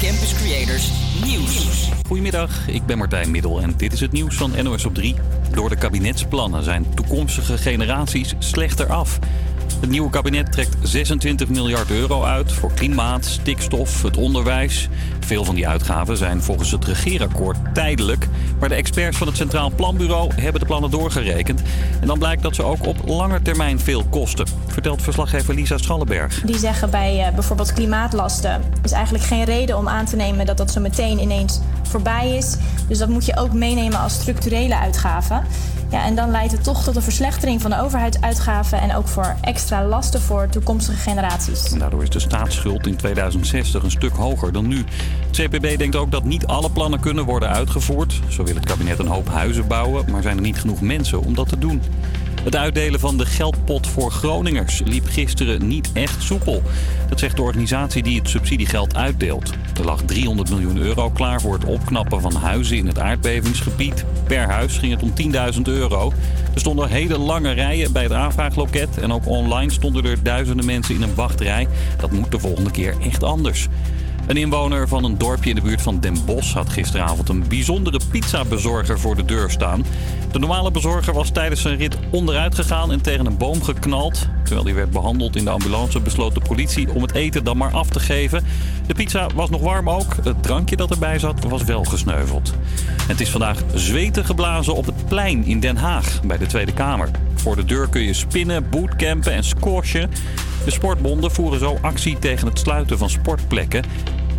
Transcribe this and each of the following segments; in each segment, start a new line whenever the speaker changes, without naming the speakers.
Campus Creators Nieuws.
Goedemiddag, ik ben Martijn Middel en dit is het nieuws van NOS op 3. Door de kabinetsplannen zijn toekomstige generaties slechter af. Het nieuwe kabinet trekt 26 miljard euro uit voor klimaat, stikstof, het onderwijs. Veel van die uitgaven zijn volgens het regeerakkoord tijdelijk. Maar de experts van het Centraal Planbureau hebben de plannen doorgerekend. En dan blijkt dat ze ook op lange termijn veel kosten. Vertelt verslaggever Lisa Schallenberg.
Die zeggen bij uh, bijvoorbeeld klimaatlasten is eigenlijk geen reden om aan te nemen dat dat zo meteen ineens voorbij is. Dus dat moet je ook meenemen als structurele uitgaven. Ja, en dan leidt het toch tot een verslechtering van de overheidsuitgaven en ook voor extra lasten voor toekomstige generaties.
En daardoor is de staatsschuld in 2060 een stuk hoger dan nu. Het CPB denkt ook dat niet alle plannen kunnen worden uitgevoerd. Zo wil het kabinet een hoop huizen bouwen, maar zijn er niet genoeg mensen om dat te doen. Het uitdelen van de geldpot voor Groningers liep gisteren niet echt soepel. Dat zegt de organisatie die het subsidiegeld uitdeelt. Er lag 300 miljoen euro klaar voor het opknappen van huizen in het aardbevingsgebied. Per huis ging het om 10.000 euro. Er stonden hele lange rijen bij het aanvraagloket en ook online stonden er duizenden mensen in een wachtrij. Dat moet de volgende keer echt anders. Een inwoner van een dorpje in de buurt van Den Bosch had gisteravond een bijzondere pizzabezorger voor de deur staan. De normale bezorger was tijdens zijn rit onderuit gegaan en tegen een boom geknald. Terwijl hij werd behandeld in de ambulance besloot de politie om het eten dan maar af te geven. De pizza was nog warm ook. Het drankje dat erbij zat was wel gesneuveld. Het is vandaag zweten geblazen op het plein in Den Haag bij de Tweede Kamer. Voor de deur kun je spinnen, bootcampen en squashen. De sportbonden voeren zo actie tegen het sluiten van sportplekken.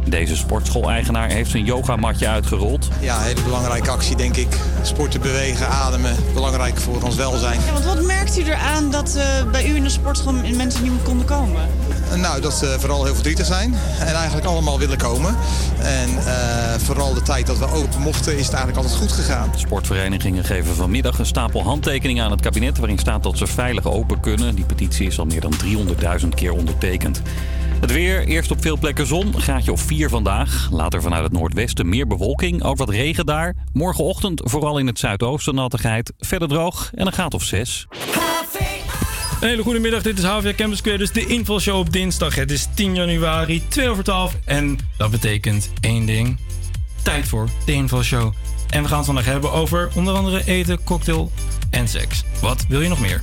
Deze sportschool-eigenaar heeft zijn yogamatje uitgerold.
Ja, een hele belangrijke actie denk ik. Sporten, bewegen, ademen. Belangrijk voor ons welzijn.
Ja, want wat merkt u eraan dat uh, bij u in de sportschool mensen niet meer konden komen?
Nou, dat ze vooral heel verdrietig zijn en eigenlijk allemaal willen komen. En uh, vooral de tijd dat we open mochten is het eigenlijk altijd goed gegaan.
Sportverenigingen geven vanmiddag een stapel handtekeningen aan het kabinet... waarin staat dat ze veilig open kunnen. Die petitie is al meer dan 300.000 keer ondertekend. Het weer, eerst op veel plekken zon, graadje of 4 vandaag. Later vanuit het noordwesten meer bewolking, ook wat regen daar. Morgenochtend vooral in het zuidoosten nattigheid. Verder droog en een graad of 6.
Een hele goede middag, dit is HVA Campus Creators, de invalshow op dinsdag. Het is 10 januari, 2 over 12 en dat betekent één ding. Tijd voor de invalshow. En we gaan het vandaag hebben over onder andere eten, cocktail en seks. Wat wil je nog meer?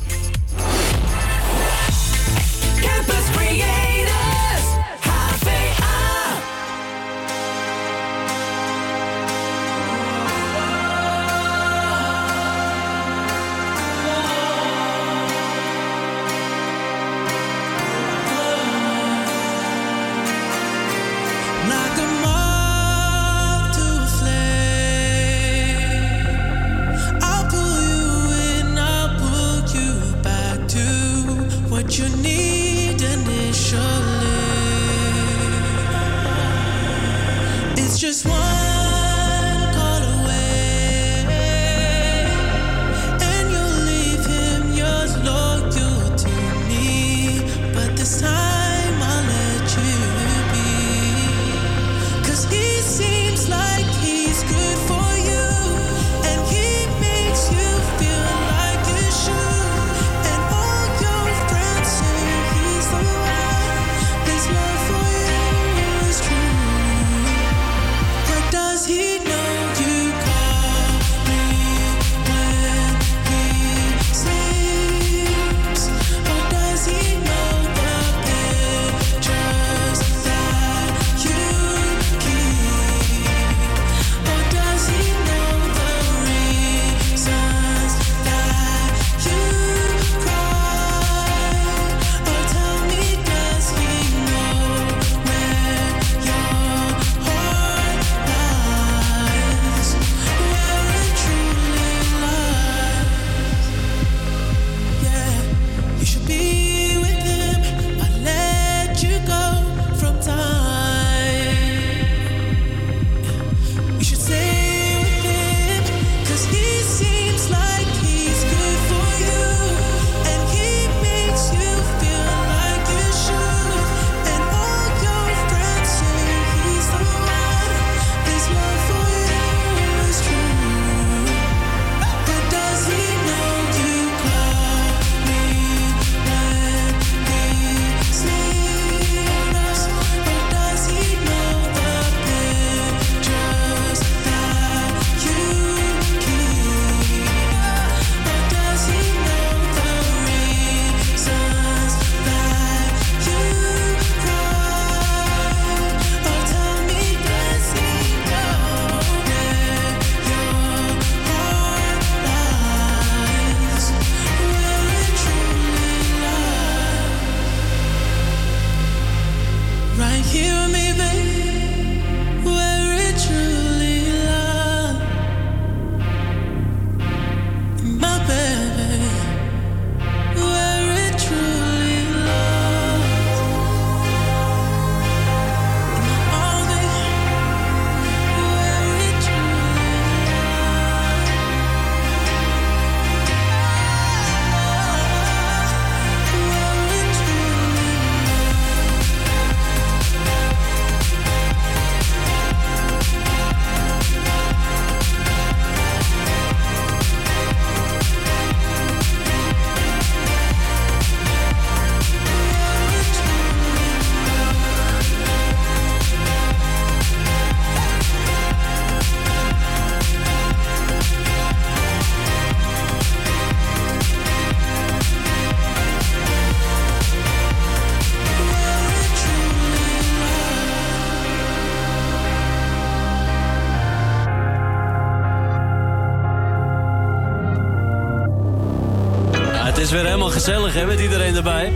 gezellig hè, met iedereen erbij.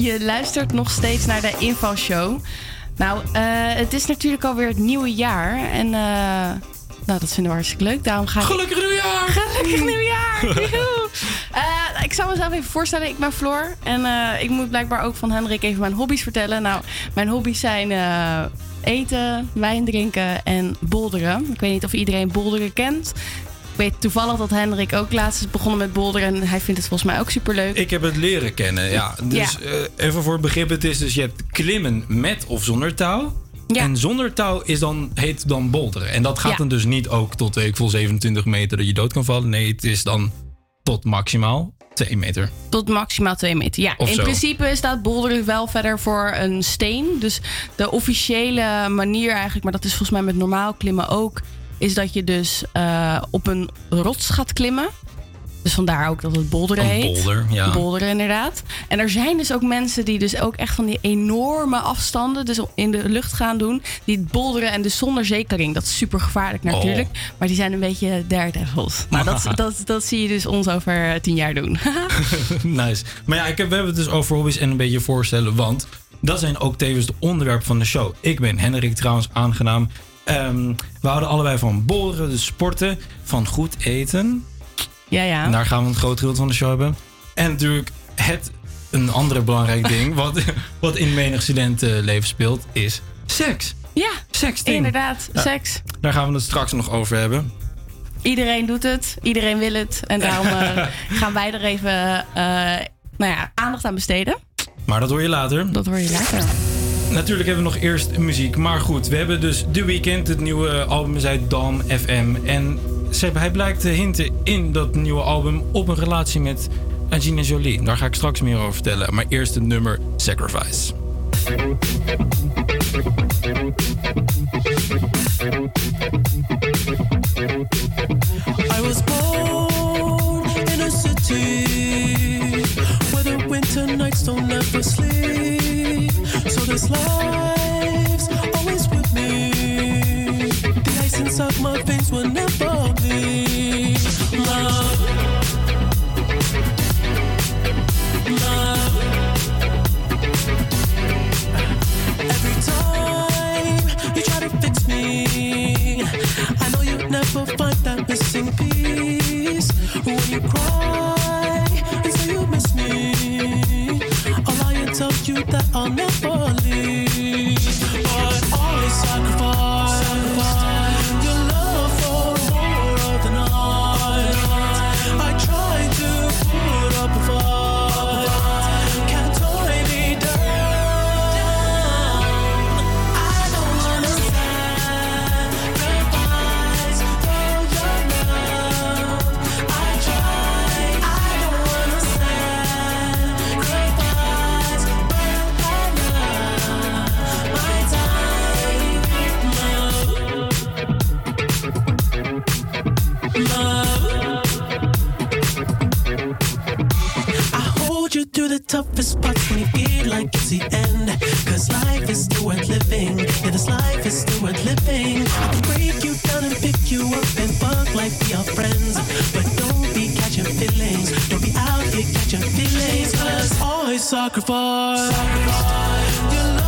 Je luistert nog steeds naar de infoshow. Nou, eh, het is natuurlijk alweer het nieuwe jaar. En uh, nou, dat vinden we hartstikke leuk. Daarom ga ik...
Gelukkig nieuwjaar!
Gelukkig mm. nieuwjaar! uh, ik zal mezelf even voorstellen. Ik ben Floor. En ik moet blijkbaar ook van Hendrik even mijn hobby's vertellen. Nou, mijn hobby's zijn eten, wijn drinken en bolderen. Ik weet niet of iedereen bolderen kent weet toevallig dat Hendrik ook laatst is begonnen met boulderen. En hij vindt het volgens mij ook superleuk.
Ik heb het leren kennen, ja. Dus
Ja.
eh, even voor het begrip, het is dus je hebt klimmen met of zonder touw. En zonder touw is dan, heet dan boulderen. En dat gaat
Ja.
dan dus niet ook tot, weet ik veel, 27 meter dat je dood kan vallen. Nee, het is dan tot maximaal 2 meter.
Tot maximaal 2 meter. Ja,
Of
in
zo.
principe staat boulderen wel verder voor een steen. Dus de officiële manier eigenlijk, maar dat is volgens mij met normaal klimmen ook, is dat je dus eh, op een rots gaat klimmen. Dus vandaar ook dat het boulderen
Een
heet.
boulder, ja.
Boulderen inderdaad. En er zijn dus ook mensen die dus ook echt van die enorme afstanden dus in de lucht gaan doen. Die het boulderen en dus zonder zekering. Dat is super gevaarlijk
Oh.
natuurlijk. Maar die zijn een beetje daredevils. Nou, dat, dat, dat zie je dus ons over eh, tien jaar doen.
nice. Maar ja, ik heb, we hebben het dus over hobby's en een beetje voorstellen. Want dat zijn ook tevens de onderwerpen van de show. Ik ben Hendrik trouwens, aangenaam. Ehm, we houden allebei van boulderen, dus sporten, van goed eten.
Ja, ja.
En daar gaan we een groot gedeelte van de show hebben. En natuurlijk het, een andere belangrijk ding... wat, wat in menig studentenleven speelt, is seks.
Ja,
Sexting.
inderdaad.
Ja.
Seks.
Daar gaan we het straks nog over hebben.
Iedereen doet het. Iedereen wil het. En daarom eh, gaan wij er even eh, nou ja, aandacht aan besteden.
Maar dat hoor je later.
Dat hoor je later.
Natuurlijk hebben we nog eerst muziek. Maar goed, we hebben dus The Weeknd. Het nieuwe album is uit Dam FM. En hij blijkt te hinten in dat nieuwe album op een relatie met Angelina Jolie. Daar ga ik straks meer over vertellen. Maar eerst het nummer Sacrifice.
I was born in a city where the winter nights don't ever sleep. This life's always with me. The ice inside my veins will never bleed. Love, love. Every time you try to fix me, I know you never find that missing piece. When you cry Tell you that I'll never leave. But always sacrifice, toughest parts when you feel like it's the end. Cause life is still worth living. Yeah, this life is still worth living. I can break you down and pick you up and fuck like we are friends. But don't be catching feelings. Don't be out here catching feelings. Cause always sacrifice. Your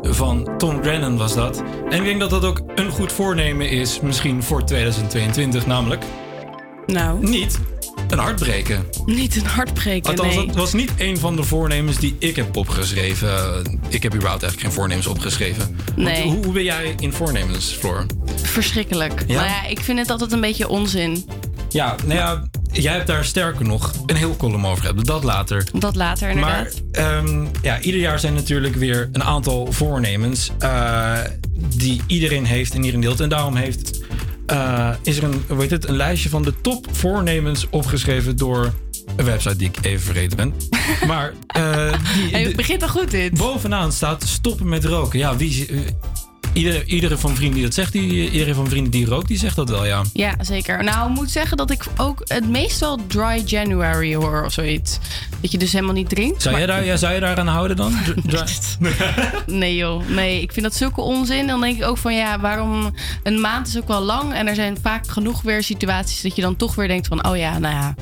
Heart
van Tom Grennan was dat. En ik denk dat dat ook een goed voornemen is, misschien voor 2022, namelijk...
Nou?
Niet een hart breken.
Niet een hart breken,
Althans,
nee.
dat was niet een van de voornemens die ik heb opgeschreven. Ik heb überhaupt eigenlijk geen voornemens opgeschreven.
Nee.
Hoe, hoe ben jij in voornemens, Floor?
Verschrikkelijk.
Ja?
Maar ja, ik vind het altijd een beetje onzin.
Ja, nou ja, jij hebt daar sterker nog een heel column over gehad. Dat later.
Dat later
Maar
inderdaad.
ehm, ja, ieder jaar zijn natuurlijk weer een aantal voornemens eh, die iedereen heeft en iedereen deelt. En daarom heeft, eh, is er een, heet het, een lijstje van de top voornemens opgeschreven door een website die ik even vergeten ben. Maar eh, die,
Hey, het begint al goed dit.
bovenaan staat stoppen met roken. Ja, wie, iedere, iedere van vrienden die dat zegt, die, iedereen van vrienden die rookt, die zegt dat wel, ja.
Ja, zeker. Nou, ik moet zeggen dat ik ook het meestal dry January hoor of zoiets. Dat je dus helemaal niet drinkt.
Zou,
maar-
jij daar, ja, zou je daar aan houden dan?
Nee joh, nee. Ik vind dat zulke onzin. Dan denk ik ook van ja, waarom... Een maand is ook wel lang. En er zijn vaak genoeg weer situaties dat je dan toch weer denkt van... Oh ja, nou ja.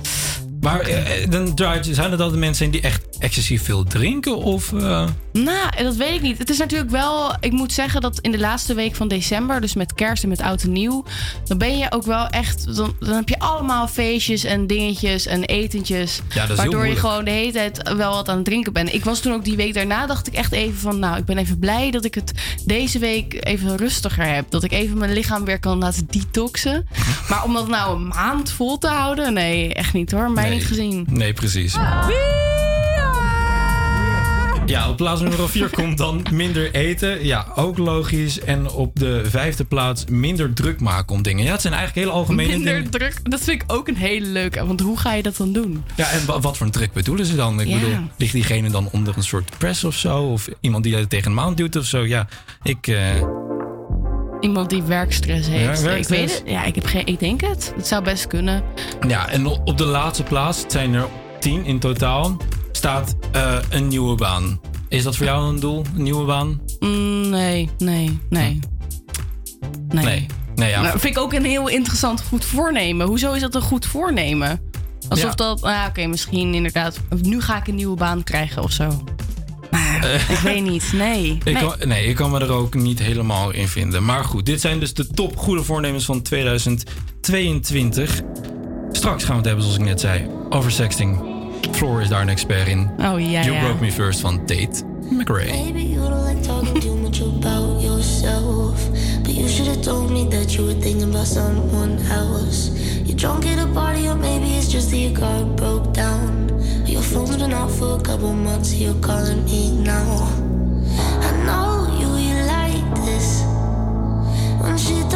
Maar eh, dan draait- zijn het altijd mensen die echt excessief veel drinken? Of, eh,
Nou, dat weet ik niet. Het is natuurlijk wel. Ik moet zeggen dat in de laatste week van december, dus met kerst en met oud en nieuw, dan ben je ook wel echt. Dan, dan heb je allemaal feestjes en dingetjes en etentjes.
Ja, dat is heel
waardoor je gewoon de hele tijd wel wat aan het drinken bent. Ik was toen ook die week daarna, dacht ik echt even van. Nou, ik ben even blij dat ik het deze week even rustiger heb. Dat ik even mijn lichaam weer kan laten detoxen. Maar om dat nou een maand vol te houden, nee, echt niet hoor. Mij
Nee.
niet gezien.
Nee, precies. Ja, op plaats nummer 4 komt dan minder eten. Ja, ook logisch. En op de vijfde plaats minder druk maken om dingen. Ja, het zijn eigenlijk hele algemene
Minder
dingen.
druk. Dat vind ik ook een hele leuke. Want hoe ga je dat dan doen?
Ja, en wa- wat voor een druk bedoelen ze dan? Ik
Ja.
bedoel, ligt diegene dan onder een soort press of zo? Of iemand die tegen een maand duwt of zo? Ja, ik... eh,
Iemand die werkstress heeft.
Ja,
Ik
werkstress.
weet het. Ja, ik, heb geen, ik denk het. Het zou best kunnen.
Ja, en op de laatste plaats, het zijn er tien in totaal, staat eh, een nieuwe baan. Is dat voor jou een doel, een nieuwe baan?
Mm, nee, nee, nee. Nee.
Nee. Nee, ja.
Nou, vind ik ook een heel interessant goed voornemen. Hoezo is dat een goed voornemen? Alsof
Ja.
dat, nou oké, misschien inderdaad. Nu ga ik een nieuwe baan krijgen of zo. Maar ik weet niet. Nee.
Ik
nee.
kan, nee, ik kan me er ook niet helemaal in vinden. Maar goed, dit zijn dus de top goede voornemens van 2022. Straks gaan we het hebben, zoals ik net zei, over sexting. Floor is daar een expert in.
Oh ja,
You
ja.
Broke Me First van Tate McRae.
Maybe you don't like talking too much about yourself. But you should have told me that you were thinking about someone else. You're drunk at a party, or maybe it's just that your car broke down. Your phone's been off for a couple months, you're calling me now. I know you, you like this. When shit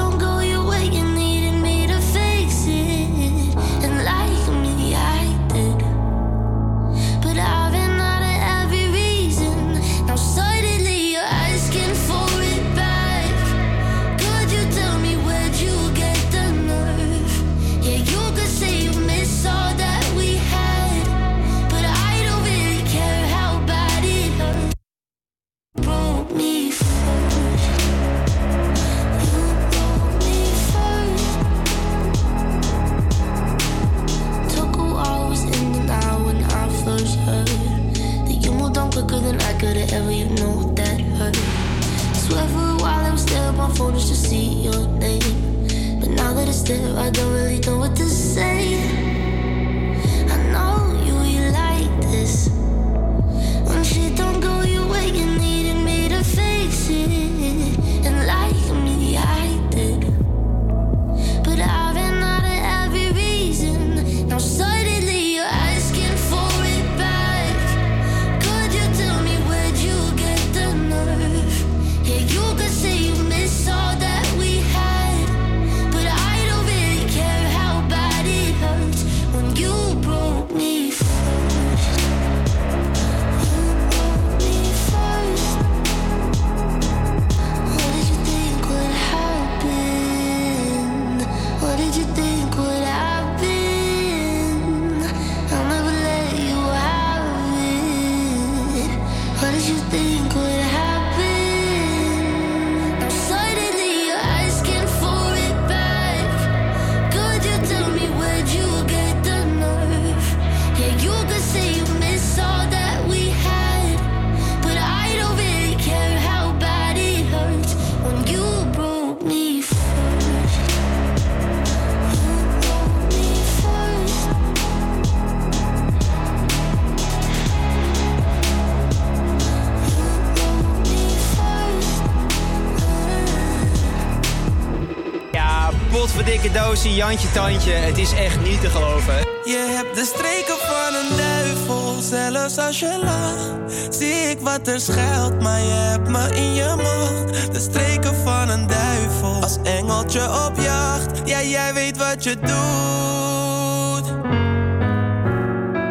Jantje Tandje. Het is echt niet te geloven.
Je hebt de streken van een duivel, zelfs als je lacht. Zie ik wat er schuilt, maar je hebt me in je macht. De streken van een duivel, als engeltje op jacht. Ja, jij weet wat je doet.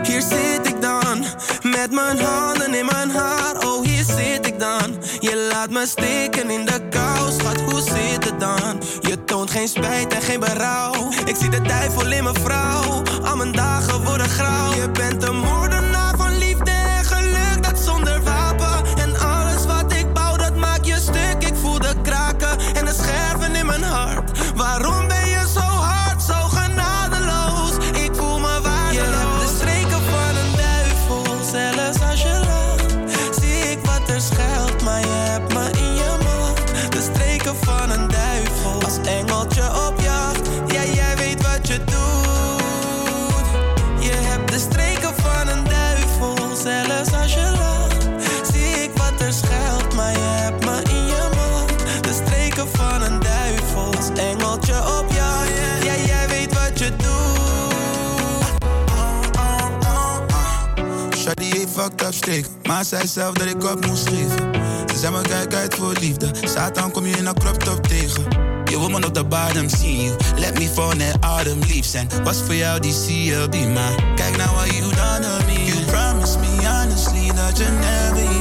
Hier zit ik dan, met mijn handen in mijn haar. Oh, hier zit ik dan. Je laat me steken in de kou, schat, hoe zit het dan? Geen spijt en geen berouw. Ik zie de duivel in mijn vrouw, al mijn dagen worden grauw. Je bent een moordenaar
Maar zei zelf dat ik op moest geven. Ze zei me kijk uit voor liefde. Satan kom je in een crop top tegen. Je woman op de bottom you. Let me fall net adem lief zijn. Was voor jou die CLB, maar kijk nou wat you done to me. You promised me honestly dat je never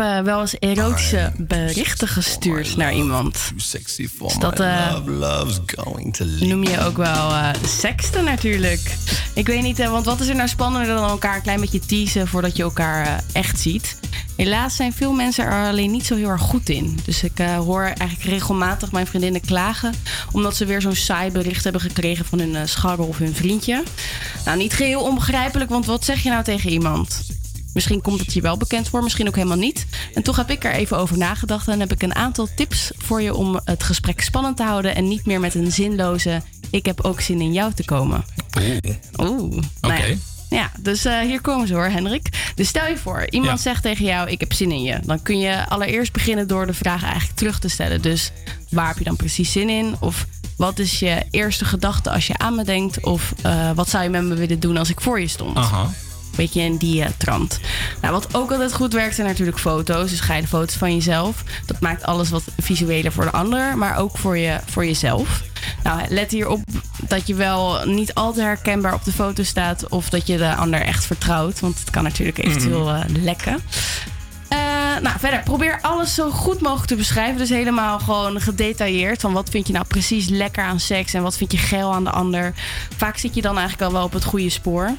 Eh, wel eens erotische berichten gestuurd naar iemand. Dus dat, eh. Noem je ook wel eh seksten natuurlijk. Ik weet niet, want wat is er nou spannender dan elkaar een klein beetje teasen voordat je elkaar echt ziet? Helaas zijn veel mensen er alleen niet zo heel erg goed in. Dus ik hoor eigenlijk regelmatig mijn vriendinnen klagen. Omdat ze weer zo'n saai bericht hebben gekregen van hun uh, scharrel of hun vriendje. Nou, niet geheel onbegrijpelijk, want wat zeg je nou tegen iemand? Misschien komt het je wel bekend voor, misschien ook helemaal niet. En toch heb ik er even over nagedacht en heb ik een aantal tips voor je om het gesprek spannend te houden en niet meer met een zinloze ik heb ook zin in jou te komen. Oeh. Oké. ja. Ja, dus eh, hier komen ze hoor, Hendrik. Dus stel je voor, iemand
Ja.
zegt tegen jou: Ik heb zin in je. Dan kun je allereerst beginnen door de vraag eigenlijk terug te stellen. Dus waar heb je dan precies zin in? Of wat is je eerste gedachte als je aan me denkt? Of eh, wat zou je met me willen doen als ik voor je stond?
Aha.
Beetje in die trant. Nou, wat ook altijd goed werkt zijn natuurlijk foto's. Dus geile foto's van jezelf. Dat maakt alles wat visueler voor de ander, maar ook voor, je, voor jezelf. Nou, let hierop dat je wel niet al te herkenbaar op de foto staat. Of dat je de ander echt vertrouwt. Want het kan natuurlijk eventueel eh, lekken. Eh, nou, verder, probeer alles zo goed mogelijk te beschrijven. Dus helemaal gewoon gedetailleerd. Van wat vind je nou precies lekker aan seks en wat vind je geil aan de ander. Vaak zit je dan eigenlijk al wel op het goede spoor.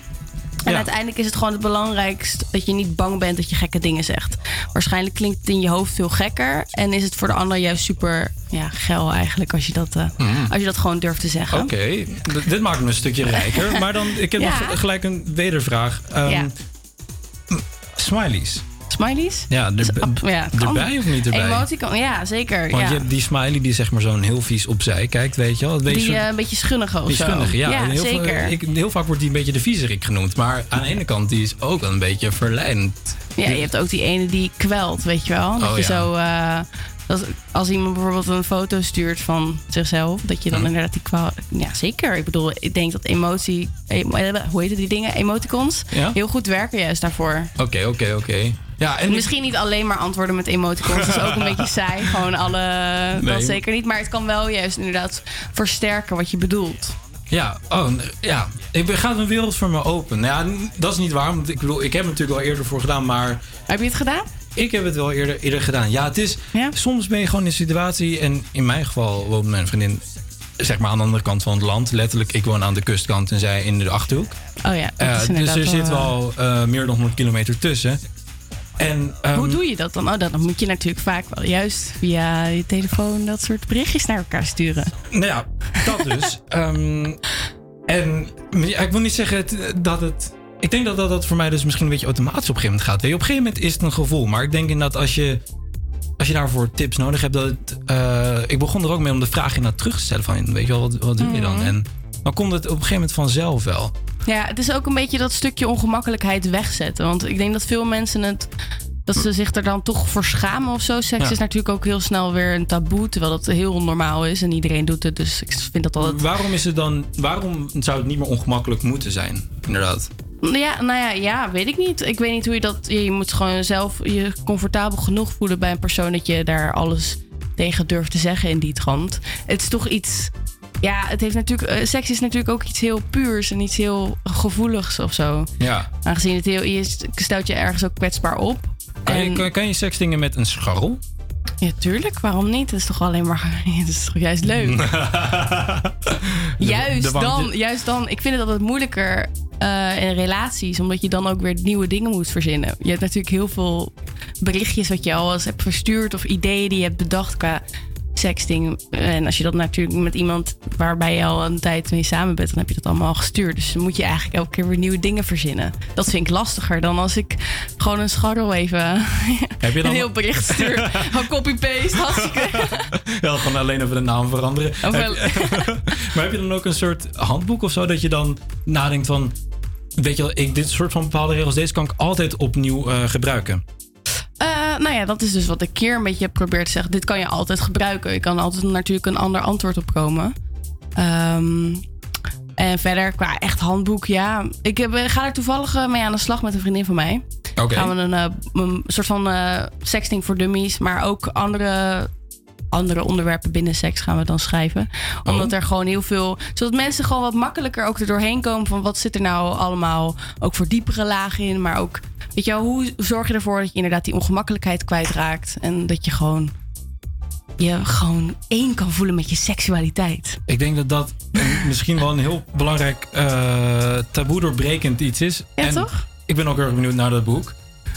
En
Ja.
uiteindelijk is het gewoon het belangrijkst dat je niet bang bent dat je gekke dingen zegt. Waarschijnlijk klinkt het in je hoofd veel gekker. En is het voor de ander juist super ja, geil eigenlijk als je dat, eh,
Mm.
als je dat gewoon durft te zeggen.
Oké, dit maakt me een stukje rijker. Maar dan, ik heb
Ja.
nog gelijk een wedervraag. Ehm,
Ja.
m- Smileys.
Smileys?
Ja, er,
Ja,
erbij of niet erbij?
Emoticon, ja, zeker.
Want
ja.
je hebt die smiley die zeg maar zo'n heel vies opzij kijkt, weet je wel. Een beetje
Die eh, een beetje schunnige of zo.
schunnige, ja. Heel,
zeker.
Veel, ik, heel vaak wordt die een beetje de viezerik genoemd. Maar aan de ene kant, die is ook wel een beetje verleidend.
Ja, je hebt ook die ene die kwelt, weet je wel. Dat
Oh,
je
ja.
zo... eh, dat als iemand bijvoorbeeld een foto stuurt van zichzelf, dat je dan inderdaad die kwal. Ja, zeker. Ik bedoel, ik denk dat emotie. emo- eh, hoe heet die dingen? Emoticons.
Ja?
Heel goed werken juist daarvoor.
Oké, oké, oké. Ja, en
Misschien niet alleen maar antwoorden met emoticons. Dat is ook een beetje saai. Gewoon alle.
Nee.
Dat zeker niet. Maar het kan wel juist inderdaad versterken wat je bedoelt.
Ja, oh, ja. Ik ben, gaat een wereld voor me open. Nou Ja, dat is niet waar. Want ik bedoel, ik heb er natuurlijk al eerder voor gedaan, maar...
Heb je het gedaan?
Ik heb het wel eerder, eerder gedaan. Ja, het is... Soms ben je gewoon in een situatie... En in mijn geval woont mijn vriendin... Zeg maar aan de andere kant van het land. Letterlijk, ik woon aan de kustkant en zij in de Achterhoek.
Oh ja, dat
Eh, dus er zit
wel,
wel eh, meer dan 100 kilometer tussen. En, ehm,
Hoe doe je dat dan? Oh, dan moet je natuurlijk vaak wel juist via je telefoon dat soort berichtjes naar elkaar sturen.
Nou ja, dat dus. Ehm, en ja, ik wil niet zeggen dat het. Ik denk dat, dat dat voor mij dus misschien een beetje automatisch op een gegeven moment gaat. Weet je, op een gegeven moment is het een gevoel. Maar ik denk inderdaad als je, als je daarvoor tips nodig hebt. Dat het, eh, ik begon er ook mee om de vraag inderdaad terug te stellen. Van, weet je wel, wat, wat doe je dan?
Mhm.
En dan komt het op een gegeven moment vanzelf wel.
Ja, het is ook een beetje dat stukje ongemakkelijkheid wegzetten. Want ik denk dat veel mensen het. Dat ze zich er dan toch voor schamen of zo. Seks
Ja.
is natuurlijk ook heel snel weer een taboe. Terwijl dat heel normaal is en iedereen doet het. Dus ik vind dat altijd.
Waarom is het dan, waarom zou het niet meer ongemakkelijk moeten zijn? Inderdaad.
Ja, nou ja, ja, weet ik niet. Ik weet niet hoe je dat. Je moet gewoon zelf je comfortabel genoeg voelen bij een persoon dat je daar alles tegen durft te zeggen in die trant. Het is toch iets. Ja, het heeft natuurlijk. eh, seks is natuurlijk ook iets heel puurs en iets heel gevoeligs of zo.
Ja.
Aangezien het heel. Je stelt je ergens ook kwetsbaar op.
Kan, je,
En-
kan, kan je sexdingen met een scharrel?
Ja, tuurlijk. Waarom niet? Dat is toch alleen maar. Dat is toch juist leuk. juist
de
dan, juist dan. Ik vind het altijd moeilijker eh, in relaties, omdat je dan ook weer nieuwe dingen moet verzinnen. Je hebt natuurlijk heel veel berichtjes wat je al eens hebt verstuurd of ideeën die je hebt bedacht qua sexting. En als je dat natuurlijk met iemand waarbij je al een tijd mee samen bent, dan heb je dat allemaal al gestuurd. Dus dan moet je eigenlijk elke keer weer nieuwe dingen verzinnen. Dat vind ik lastiger dan als ik gewoon een scharrel even
Heb je dan
een heel bericht stuur. Gewoon copy-paste, hartstikke.
Ja, gewoon alleen even de naam veranderen.
Wel-
maar heb je dan ook een soort handboek of zo dat je dan nadenkt van... Weet je wel, ik, dit soort van bepaalde regels, deze kan ik altijd opnieuw eh, gebruiken.
Eh, nou ja, dat is dus wat ik keer een beetje heb geprobeerd te zeggen. Dit kan je altijd gebruiken. Je kan altijd natuurlijk een ander antwoord op komen. Ehm, en verder, qua echt handboek, ja. Ik heb, eh, ga er toevallig eh, mee aan de slag met een vriendin van mij.
Oké.
Gaan we een, een soort van eh, sexting voor dummies, maar ook andere, andere onderwerpen binnen seks gaan we dan schrijven. Omdat er gewoon heel veel, zodat mensen gewoon wat makkelijker ook er doorheen komen van wat zit er nou allemaal ook voor diepere lagen in, maar ook, weet je wel, hoe zorg je ervoor dat je inderdaad die ongemakkelijkheid kwijtraakt en dat je gewoon je gewoon één kan voelen met je seksualiteit.
Ik denk dat dat misschien wel een heel belangrijk eh taboe doorbrekend iets is.
Ja,
en
toch?
Ik ben ook heel erg benieuwd naar dat boek.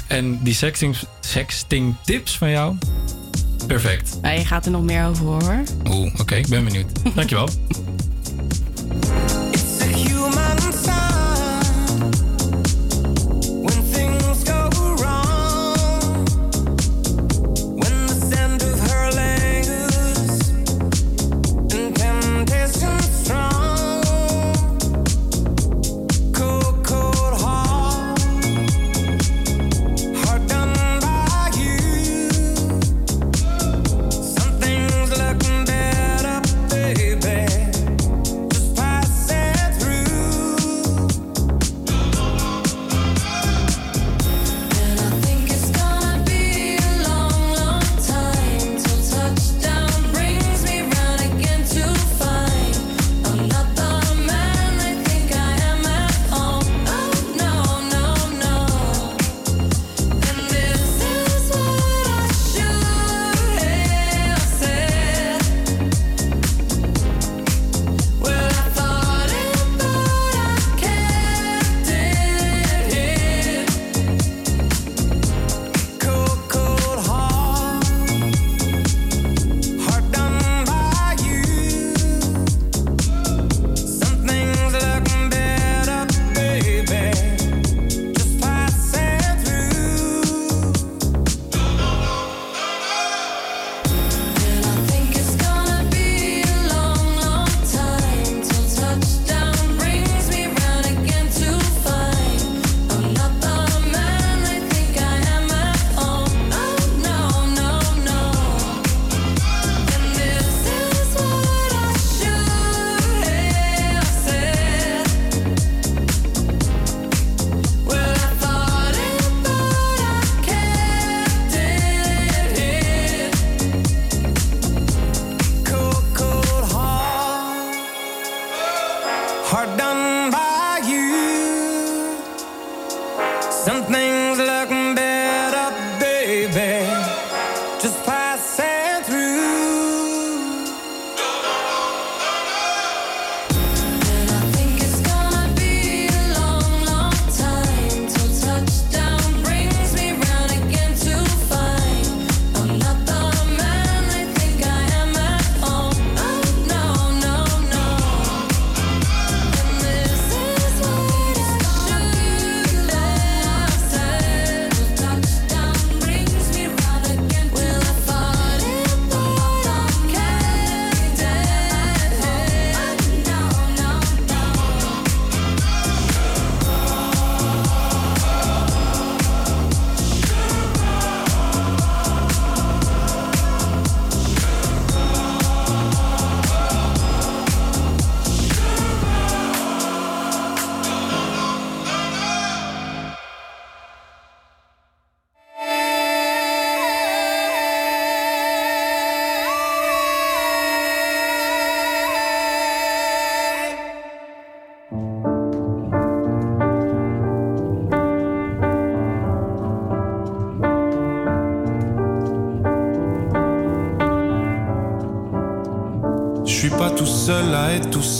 En die sexting, sexting tips van jou, perfect.
Ja, je gaat er nog meer over hoor.
Oeh, oké, ik ben benieuwd. Dankjewel.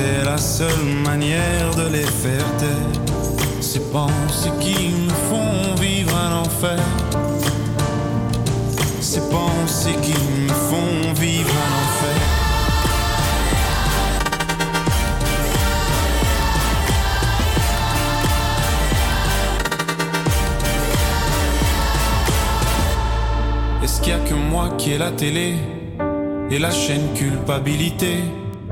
c'est la seule manière de les faire taire. Ces pensées qui me font vivre un enfer. Ces pensées qui me font vivre un enfer. Est-ce qu'il y a que moi qui ai la télé et la chaîne culpabilité?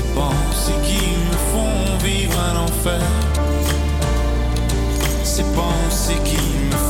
Ces pensées qui me font vivre un enfer. Ces pensées qui me font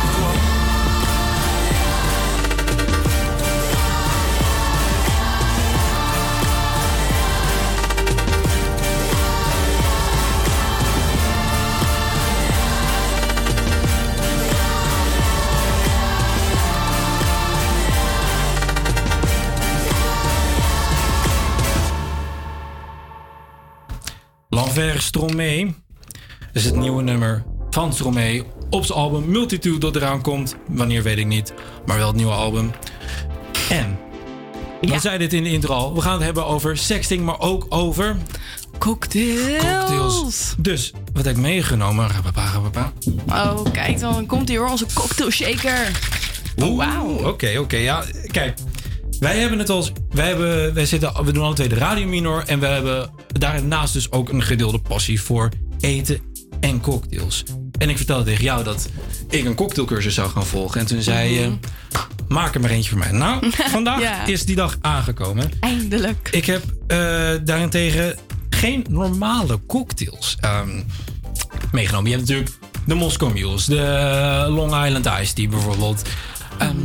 L'Envers Stromae is het nieuwe nummer van Stromae op zijn album Multitude dat eraan komt. Wanneer weet ik niet, maar wel het nieuwe album. En, we zeiden het in de intro al, we gaan het hebben over sexting, maar ook over...
Cocktails.
Cocktails. Dus, wat heb ik meegenomen?
Oh, kijk dan. Komt hier hoor, onze cocktail shaker.
Oh, wauw. Oké, oké. ja, kijk. Wij hebben het als. Wij, hebben, wij zitten, we doen alle twee de Radio Minor. En we hebben daarnaast dus ook een gedeelde passie voor eten en cocktails. En ik vertelde tegen jou dat ik een cocktailcursus zou gaan volgen. En toen zei je. Maak er maar eentje voor mij. Nou, vandaag
Ja.
is die dag aangekomen.
Eindelijk.
Ik heb eh, daarentegen geen normale cocktails ehm, meegenomen. Je hebt natuurlijk de Moscow Mules, de Long Island Iced Tea bijvoorbeeld. Ehm,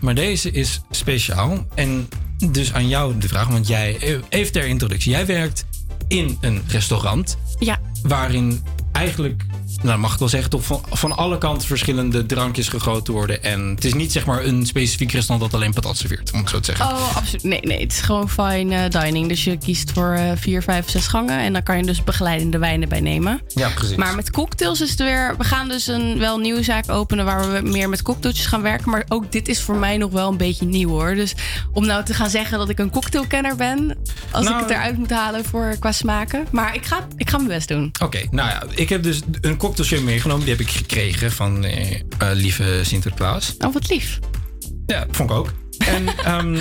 Maar deze is speciaal. En dus aan jou de vraag, want jij, eh, even ter introductie. Jij werkt in een restaurant.
Ja.
Waarin eigenlijk, nou mag ik wel zeggen, toch van, van alle kanten verschillende drankjes gegoten worden. En het is niet zeg maar een specifiek restaurant dat alleen patat serveert, om het zo te zeggen.
Oh, absoluut. Nee, nee, het is gewoon fine eh, dining. Dus je kiest voor eh, vier, vijf, zes gangen. En dan kan je dus begeleidende wijnen bij nemen.
Ja, precies.
Maar met cocktails is het weer... We gaan dus een wel nieuwe zaak openen... waar we meer met cocktailtjes gaan werken. Maar ook dit is voor mij nog wel een beetje nieuw, hoor. Dus om nou te gaan zeggen dat ik een cocktailkenner ben... als
Nou,
ik het eruit moet halen voor, qua smaken. Maar ik ga, ik ga mijn best doen.
Oké, nou ja, ik heb dus een cocktailshake meegenomen. Die heb ik gekregen van eh, eh, lieve Sinterklaas.
Oh, wat lief.
Ja, vond ik ook. En ehm,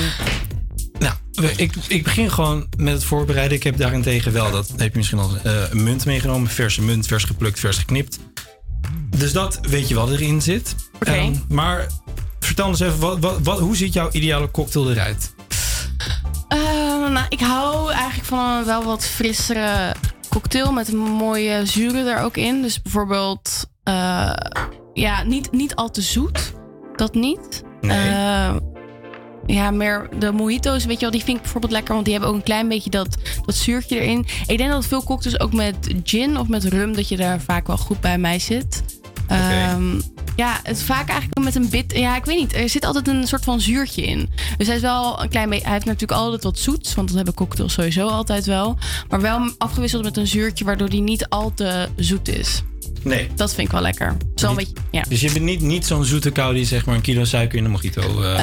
nou, ik, ik begin gewoon met het voorbereiden. Ik heb daarentegen wel, dat heb je misschien al, eh, een munt meegenomen. Verse munt, vers geplukt, vers geknipt. Dus dat weet je wat erin zit.
Oké.
Ehm, maar vertel eens even, wat, wat, wat, hoe ziet jouw ideale cocktail eruit?
Eh, nou, ik hou eigenlijk van een wel wat frissere cocktail met een mooie zuren er ook in. Dus bijvoorbeeld, eh, ja, niet, niet al te zoet. Dat niet.
Nee.
Eh, Ja, meer de mojito's, weet je wel, die vind ik bijvoorbeeld lekker. Want die hebben ook een klein beetje dat, dat zuurtje erin. Ik denk dat veel cocktails ook met gin of met rum... dat je daar vaak wel goed bij mij zit. Ehm, ja, het vaak eigenlijk met een bit... Ja, ik weet niet. Er zit altijd een soort van zuurtje in. Dus hij is wel een klein beetje... Hij heeft natuurlijk altijd wat zoets. Want dat hebben cocktails sowieso altijd wel. Maar wel afgewisseld met een zuurtje... waardoor die niet al te zoet is.
Nee.
Dat vind ik wel lekker. Zo een beetje... Ja.
Dus je bent niet, niet zo'n zoete kou die zeg maar een kilo suiker in een mojito... eh,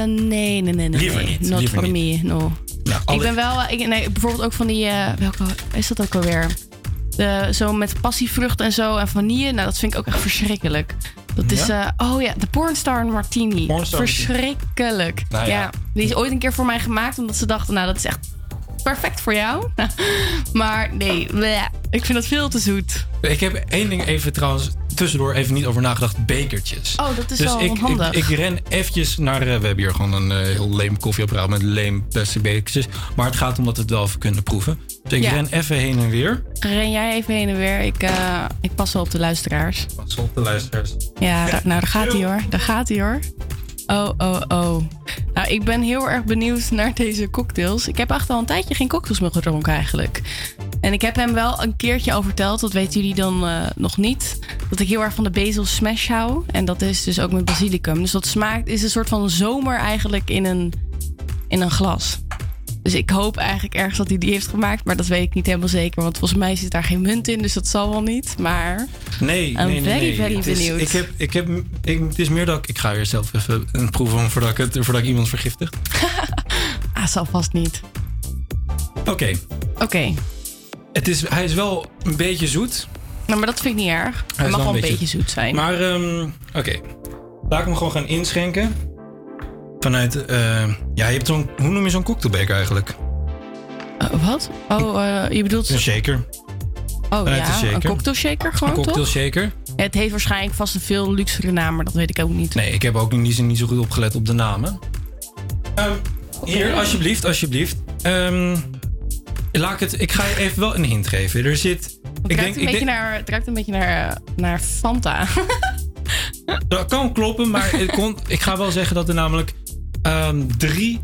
Eh, nee, nee, nee, nee.
Liever niet,
Not
liever
for
niet.
me, no.
nou,
Ik ben wel, ik, nee, bijvoorbeeld ook van die, eh, welke is dat ook alweer? De, zo met passievrucht en zo en vanille. Nou, dat vind ik ook echt verschrikkelijk. Dat is,
Ja?
eh, oh ja, de Pornstar Martini.
Pornstar
verschrikkelijk.
Nou
ja.
ja.
die is ooit een keer voor mij gemaakt omdat ze dachten, nou, dat is echt perfect voor jou. maar nee, bleh. ik vind dat veel te zoet.
Ik heb één ding even trouwens tussendoor even niet over nagedacht. Bekertjes.
Oh, dat is
dus
wel
ik,
handig.
Ik, ik ren eventjes naar... eh, we hebben hier gewoon een eh, heel leem koffieapparaat met leem plastic bekertjes. Maar het gaat om dat we het wel even kunnen proeven. Dus ik
Ja.
ren even heen en weer.
Ren jij even heen en weer. Ik, eh, ik pas wel op de luisteraars.
Pas op de luisteraars.
Ja, nou, daar gaat hij hoor. Daar gaat hij hoor. Oh, oh, oh. Nou, ik ben heel erg benieuwd naar deze cocktails. Ik heb echt al een tijdje geen cocktails meer gedronken eigenlijk. En ik heb hem wel een keertje al verteld, dat weten jullie dan eh, nog niet. Dat ik heel erg van de basil smash hou. En dat is dus ook met basilicum. Dus dat smaakt, is een soort van zomer eigenlijk in een, in een glas. Dus ik hoop eigenlijk ergens dat hij die heeft gemaakt. Maar dat weet ik niet helemaal zeker. Want volgens mij zit daar geen munt in. Dus dat zal wel niet. Maar
Nee,
I'm
nee, nee.
very,
nee.
very
Het is-
benieuwd.
Ik heb, ik heb, ik, het is meer dat ik... Ik ga weer zelf even een proeven voordat ik, het, voordat ik iemand vergiftig.
ah, zal vast niet.
Oké.
Oké.
Het is, hij is wel een beetje zoet.
Nou, maar dat vind ik niet erg.
Hij is
mag
wel
wel een beetje zoet zijn.
Maar, ehm, oké. Laat ik hem gewoon gaan inschenken. Vanuit, eh, ja, je hebt zo'n, hoe noem je zo'n cocktailbeker eigenlijk?
Eh, wat? Oh, eh, je bedoelt...
Een shaker.
Oh
vanuit
ja,
een shaker.
een cocktail shaker gewoon,
Een cocktail
toch?
shaker.
Het heeft waarschijnlijk vast een veel luxere naam, maar dat weet ik ook niet.
Nee, ik heb ook in die zin niet zo goed opgelet op de namen. Ehm, Hier, alsjeblieft, alsjeblieft. Ehm, laat ik, het, ik ga je even wel een hint geven. Er zit...
Het,
Ik
ruikt
denk,
een
ik
beetje
denk,
naar, het ruikt een beetje naar, naar Fanta.
dat kan kloppen, maar het kon, ik ga wel zeggen dat er namelijk ehm, drie...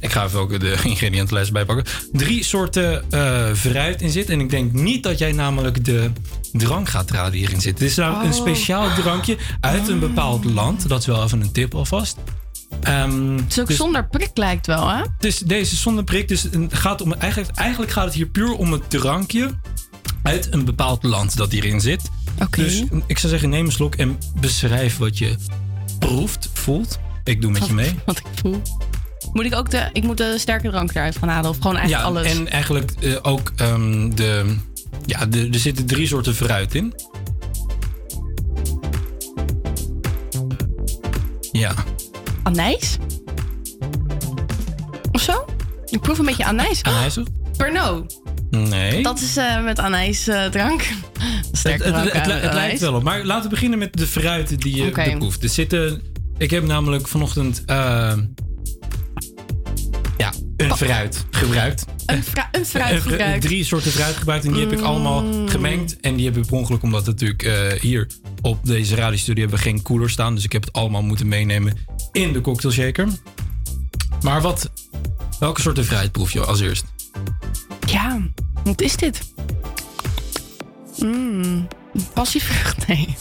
Ik ga even ook de ingrediëntenlijst bijpakken. Drie soorten eh, fruit in zit. En ik denk niet dat jij namelijk de drank gaat raden die hierin zit. Het is namelijk een
Oh.
speciaal drankje uit een bepaald land. Dat is wel even een tip alvast. Ehm,
Het is ook
dus-
zonder prik lijkt wel, hè?
het is deze zonder prik. Dus het gaat om, eigenlijk, eigenlijk gaat het hier puur om het drankje uit een bepaald land dat hierin zit. Dus ik zou zeggen, neem een slok en beschrijf wat je proeft, voelt. Ik doe met je mee.
Wat ik voel. Moet ik ook de, ik moet de sterke drank eruit gaan halen? Of gewoon eigenlijk
ja,
alles?
en eigenlijk eh, ook ehm, de... Ja, de, er zitten drie soorten fruit in. Ja.
Anijs? Of zo? Ik proef een beetje anijs.
Anijzig?
Pernod.
Nee.
Dat is eh, met anijs eh, drank. Sterke
het, het,
drank
het, lijkt
anijs.
wel op. Maar laten we beginnen met de fruit die je er proeft. Er zitten... Ik heb namelijk vanochtend... eh, ja, een fruit gebruikt.
Een, een fruit
fru-
gebruikt.
Drie soorten fruit gebruikt. En die heb ik allemaal
Mm.
gemengd. En die heb ik per ongeluk, omdat natuurlijk eh, hier op deze radiostudio hebben we geen koeler staan. Dus ik heb het allemaal moeten meenemen in de cocktail shaker. Maar wat... Welke soorten fruit proef je als eerst?
Ja, wat is dit? Mm, passievrucht? Nee.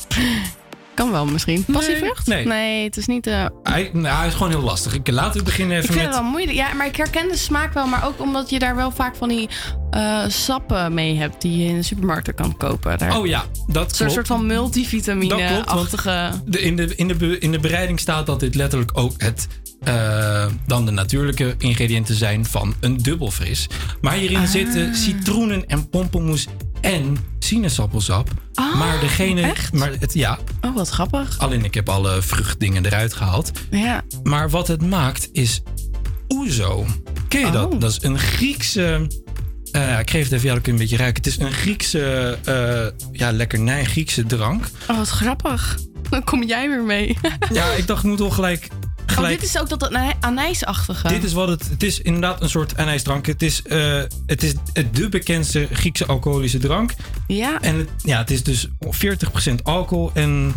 Kan wel misschien. Passievrucht?
nee.
het is niet... eh,
Hij, nou, hij is gewoon heel lastig. Ik, laten we beginnen
ik
even
vind
met...
het wel moeilijk. Ja, maar ik herken de smaak wel. Maar ook omdat je daar wel vaak van die eh, sappen mee hebt... die je in de supermarkt kan kopen. Daar.
Oh ja, dat klopt.
soort van multivitamine-achtige...
in, de, in, de, in de bereiding staat dat dit letterlijk ook het, eh, dan de natuurlijke ingrediënten zijn van een dubbelfris. Maar hierin
Ah.
zitten citroenen en pompelmoes en sinaasappelsap. maar degene,
Ah, echt?
maar het, ja,
Oh, wat grappig.
alleen ik heb alle vruchtdingen eruit gehaald.
Ja.
Maar wat het maakt is ouzo. Ken je dat?
Oh.
Dat is een Griekse. eh, ik geef het even, ja, dat kun je een beetje ruiken. Het is een Griekse, eh ja, lekkernij, Griekse drank.
Oh, wat grappig. Dan kom jij weer mee.
Ja, ik dacht, ik moet wel gelijk.
Oh, dit is ook dat anij- anijsachtige.
dit is wat het. Het is inderdaad een soort anijsdrank. Het is, eh, het is het de bekendste Griekse alcoholische drank.
Ja.
En het, ja, het is dus 40% alcohol. En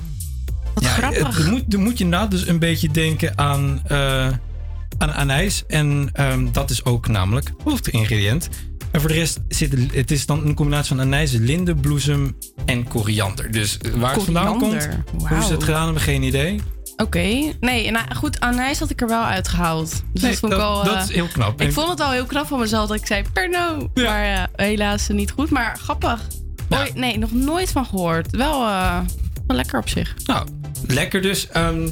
Wat
ja,
grappig.
Het, moet, dan moet je inderdaad dus een beetje denken aan. eh, aan anijs. En ehm, dat is ook namelijk hoofdingrediënt. En voor de rest zit het, is dan een combinatie van anijs, lindenbloesem en koriander. Dus eh, waar het vandaan komt, hoe ze het gedaan hebben, geen idee.
Oké, nee, nou goed, anijs had ik er wel uitgehaald. Dus
Nee,
dat vond ik al...
dat
eh,
is heel knap.
Ik vond het al heel knap van mezelf dat ik zei Perno. Maar ja, helaas niet goed. Maar grappig. Nee, nog nooit van gehoord. Wel, eh, wel lekker op zich.
Nou, lekker dus. Ehm,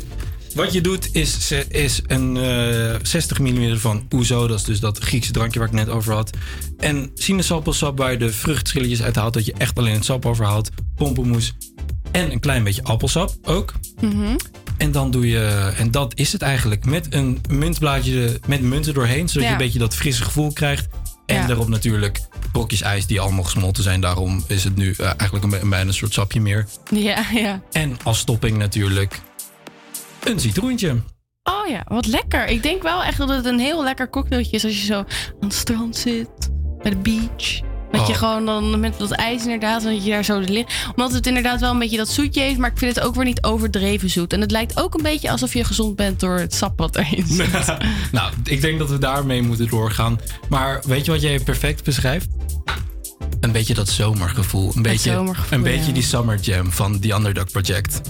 wat je doet is, is een eh, 60 mm van ouzo. Dat is dus dat Griekse drankje waar ik net over had. En sinaasappelsap waar je de vruchtschilletjes uit haalt. Dat je echt alleen het sap overhaalt. Pompenmoes. En een klein beetje appelsap ook.
Mhm.
En dan doe je, en dat is het eigenlijk, met een muntblaadje, met munten doorheen. Zodat
Ja.
je een beetje dat frisse gevoel krijgt. En
Ja.
daarop natuurlijk brokjes ijs die allemaal gesmolten zijn. Daarom is het nu eh, eigenlijk een, bijna een soort sapje meer.
Ja, ja.
En als topping natuurlijk een citroentje.
Oh ja, wat lekker. Ik denk wel echt dat het een heel lekker cocktailtje is als je zo aan het strand zit, bij de beach. Dat je
Oh.
gewoon dan met dat ijs inderdaad, dat je daar zo ligt. Omdat het inderdaad wel een beetje dat zoetje heeft, maar ik vind het ook weer niet overdreven zoet. En het lijkt ook een beetje alsof je gezond bent door het sap wat erin zit.
nou, ik denk dat we daarmee moeten doorgaan. Maar weet je wat jij perfect beschrijft? Een beetje dat zomergevoel. Een beetje,
zomergevoel,
een beetje
ja.
die summer jam van The Underdog Project.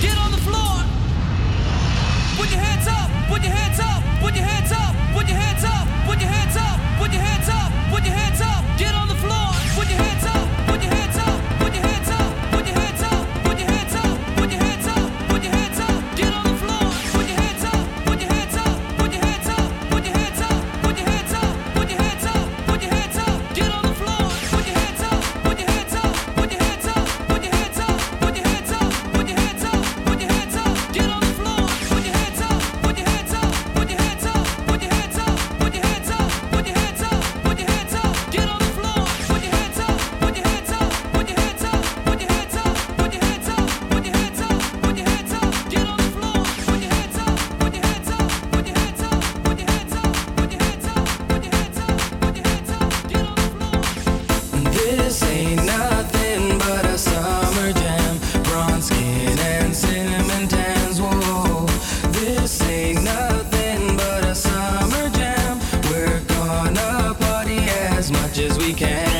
Get on the floor. Put your hands up. Put your hands up.
as much as we can.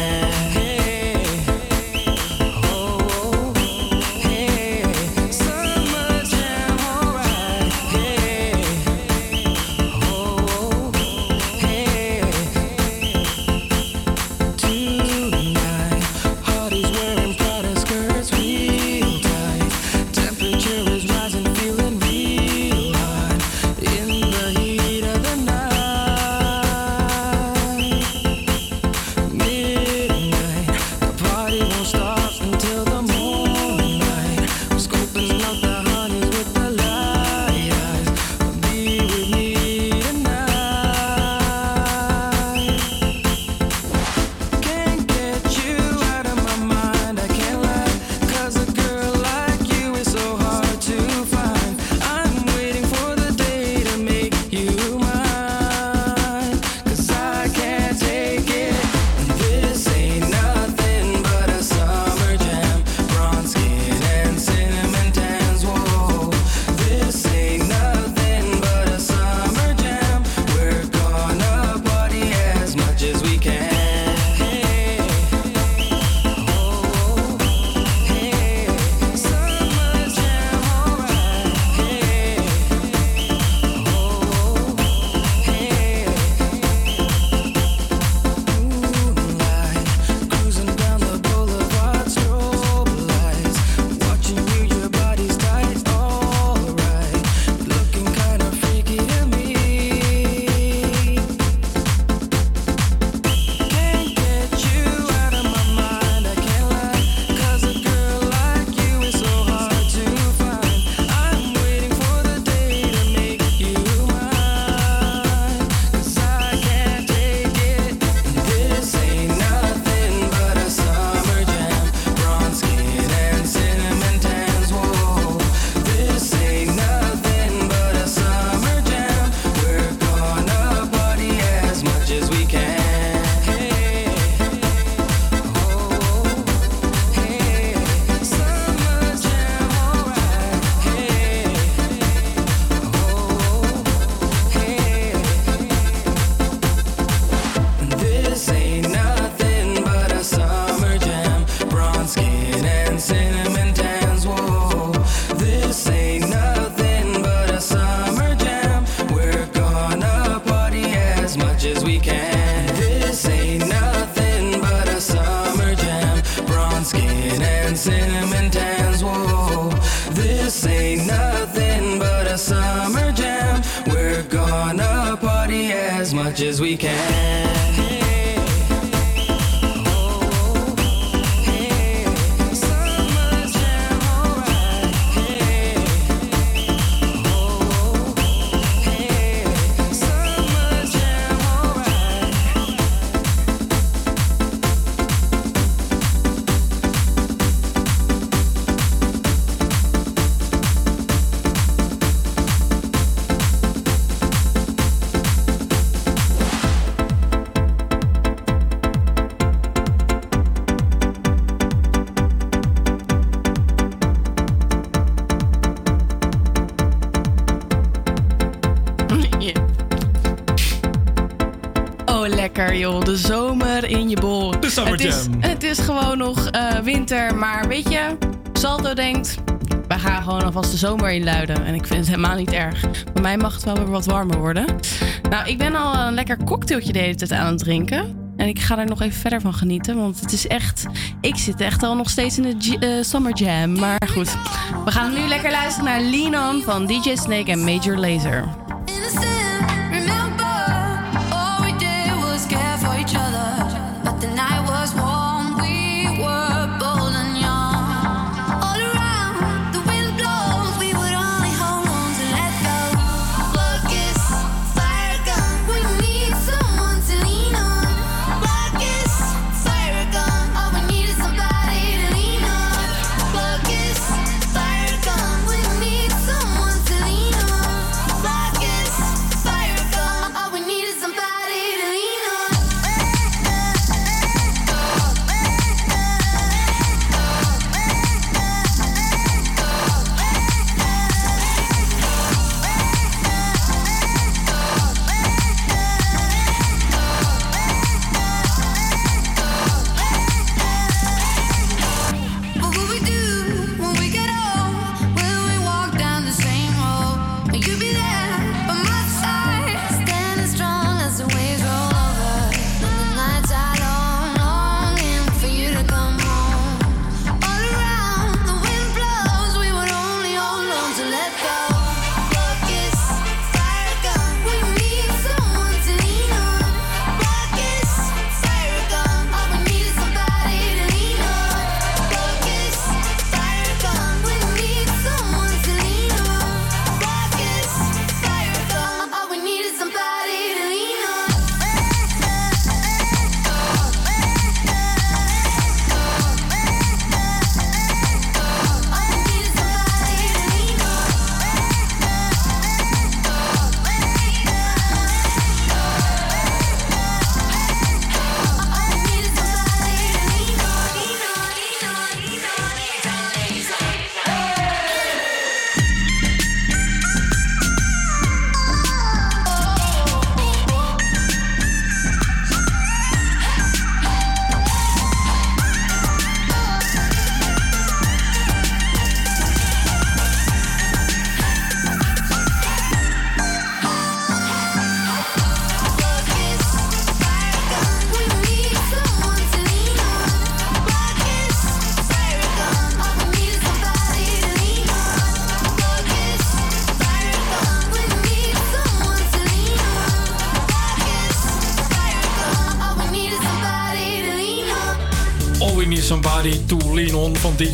Lekker joh. De zomer in je bol.
De summer
het is,
jam.
Het is gewoon nog eh, winter, maar weet je, Salto denkt... Wij gaan gewoon alvast de zomer inluiden. En ik vind het helemaal niet erg. Bij mij mag het wel weer wat warmer worden. Nou, ik ben al een lekker cocktailtje de hele tijd aan het drinken. En ik ga er nog even verder van genieten. Want het is echt... Ik zit echt al nog steeds in de eh, Summer Jam. Maar goed, we gaan nu lekker luisteren naar Lean On van DJ Snake en Major Lazer.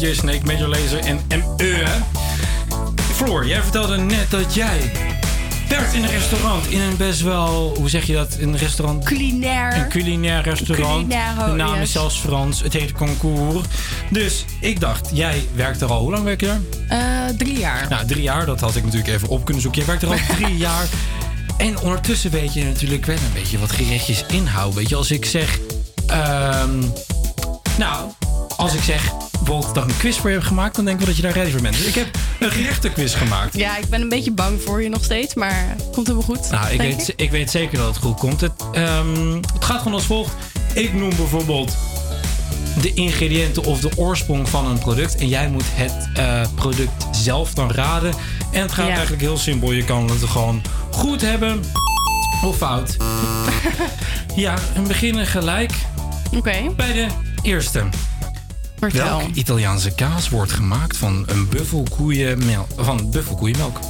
DJ Snake, Major Lazer en ME. Floor, jij vertelde net dat jij werkt in een restaurant. In een best wel, hoe zeg je dat? Een restaurant?
Culinair.
Een culinair restaurant.
Culinair,
de naam
yes.
is zelfs Frans. Het heet Concours. Dus ik dacht, jij werkt er al. Hoe lang werk je er?
Eh, drie jaar.
Nou, drie jaar. Dat had ik natuurlijk even op kunnen zoeken. Je werkt er al drie jaar. En ondertussen weet je natuurlijk wel een beetje wat gerechtjes inhouden. Weet je, als ik zeg... ehm, nou, als ik zeg bijvoorbeeld dat ik een quiz voor je heb gemaakt... dan denk ik wel dat je daar ready voor bent. Dus ik heb een gerechtenquiz gemaakt.
Ja, ik ben een beetje bang voor je nog steeds, maar het komt helemaal goed.
Nou, ik weet, ik weet zeker dat het goed komt. Het, ehm, het gaat gewoon als volgt. Ik noem bijvoorbeeld de ingrediënten of de oorsprong van een product. En jij moet het eh, product zelf dan raden. En het gaat
Ja.
eigenlijk heel simpel. Je kan het gewoon goed hebben. Of fout. ja, we beginnen gelijk
Oké.
bij de eerste.
Vertel.
Welk Italiaanse kaas wordt gemaakt van een buffelkoeienmelk? Van buffelkoeienmelk.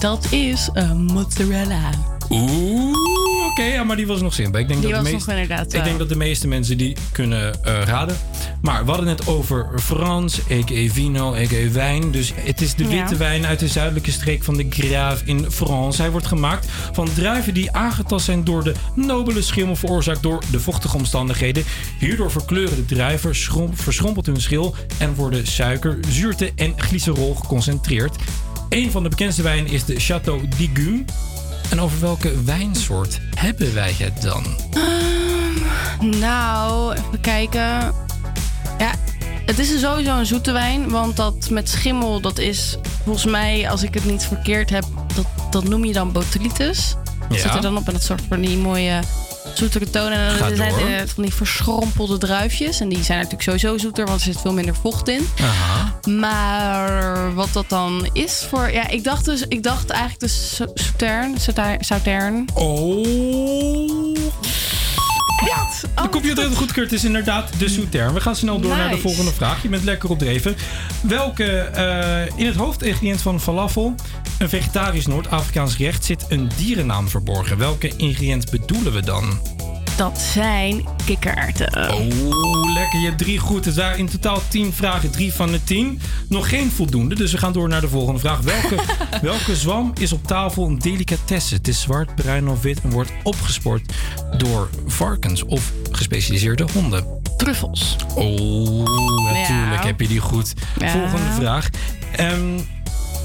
Dat is een mozzarella.
Oeh, oké, ja, maar die was nog simpel. Ik denk
Die
dat de
nog inderdaad,
Ik denk dat de meeste mensen die kunnen eh, raden. Maar we hadden het over Frans, a.k.a. vino, a.k.a. wijn. Dus het is de
Ja.
witte wijn uit de zuidelijke streek van de Grave in France. Hij wordt gemaakt van druiven die aangetast zijn door de nobele schimmel veroorzaakt door de vochtige omstandigheden. Hierdoor verkleuren de druiven, schrom- verschrompelt hun schil en worden suiker, zuurte en glycerol geconcentreerd. Een van de bekendste wijnen is de Château d'Igume. En over welke wijnsoort hebben wij het dan?
Nou, even kijken. Ja, het is sowieso een zoete wijn. Want dat met schimmel, dat is volgens mij, als ik het niet verkeerd heb, dat, dat noem je dan botulitis. Dat
Ja.
zit er dan op en dat soort van die mooie zoetere tonen. En dan zijn
door.
er van die verschrompelde druifjes. En die zijn natuurlijk sowieso zoeter, want er zit veel minder vocht in.
Aha.
Maar wat dat dan is voor... Ja, ik dacht dus... Ik dacht eigenlijk de Sau- Sautern. Sauter- Sautern.
Oh. De computer heeft het is inderdaad de Souterrain. We gaan snel door naar de volgende vraag. Je bent lekker op dreven. Welke eh, in het hoofdingrediënt van falafel, een vegetarisch Noord-Afrikaans gerecht, zit een dierennaam verborgen? Welke ingrediënt bedoelen we dan?
Dat zijn kikkererwten.
Oeh, lekker. Je hebt drie goed. Het waren in totaal 10 vragen. Drie van de 10. Nog geen voldoende, dus we gaan door naar de volgende vraag. Welke, welke zwam is op tafel een delicatesse? Het is zwart, bruin of wit en wordt opgespoord door varkens of gespecialiseerde honden.
Truffels.
Oh, natuurlijk
Ja.
heb je die goed.
Ja.
Volgende vraag. Ehm,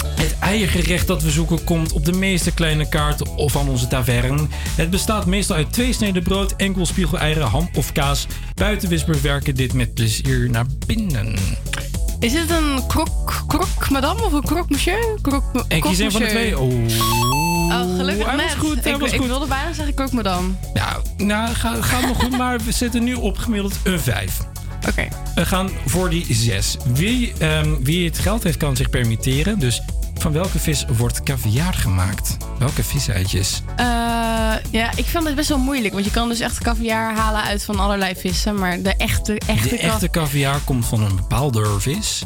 het eiergerecht dat we zoeken komt op de meeste kleine kaarten of van onze taverne. Het bestaat meestal uit twee sneden brood, enkel spiegeleieren, ham of kaas. Buitenwispers werken dit met plezier naar binnen.
Is het een krok, krok madame of een krok monsieur? Krok,
En kies een van de twee. Oh,
Oh, gelukkig
hij was goed, hij
ik,
was
ik wilde bijna zeggen krok madame.
Nou, nou gaat, gaat nog goed, maar we zitten nu op gemiddeld een 5.
Oké.
We gaan voor die 6. Wie, ehm, wie het geld heeft, kan zich permitteren. Dus van welke vis wordt caviar gemaakt? Welke viseitjes?
Eh, ja, ik vind het best wel moeilijk. Want je kan dus echt caviar halen uit van allerlei vissen. Maar de echte, echte,
De echte caviar komt van een bepaalde vis.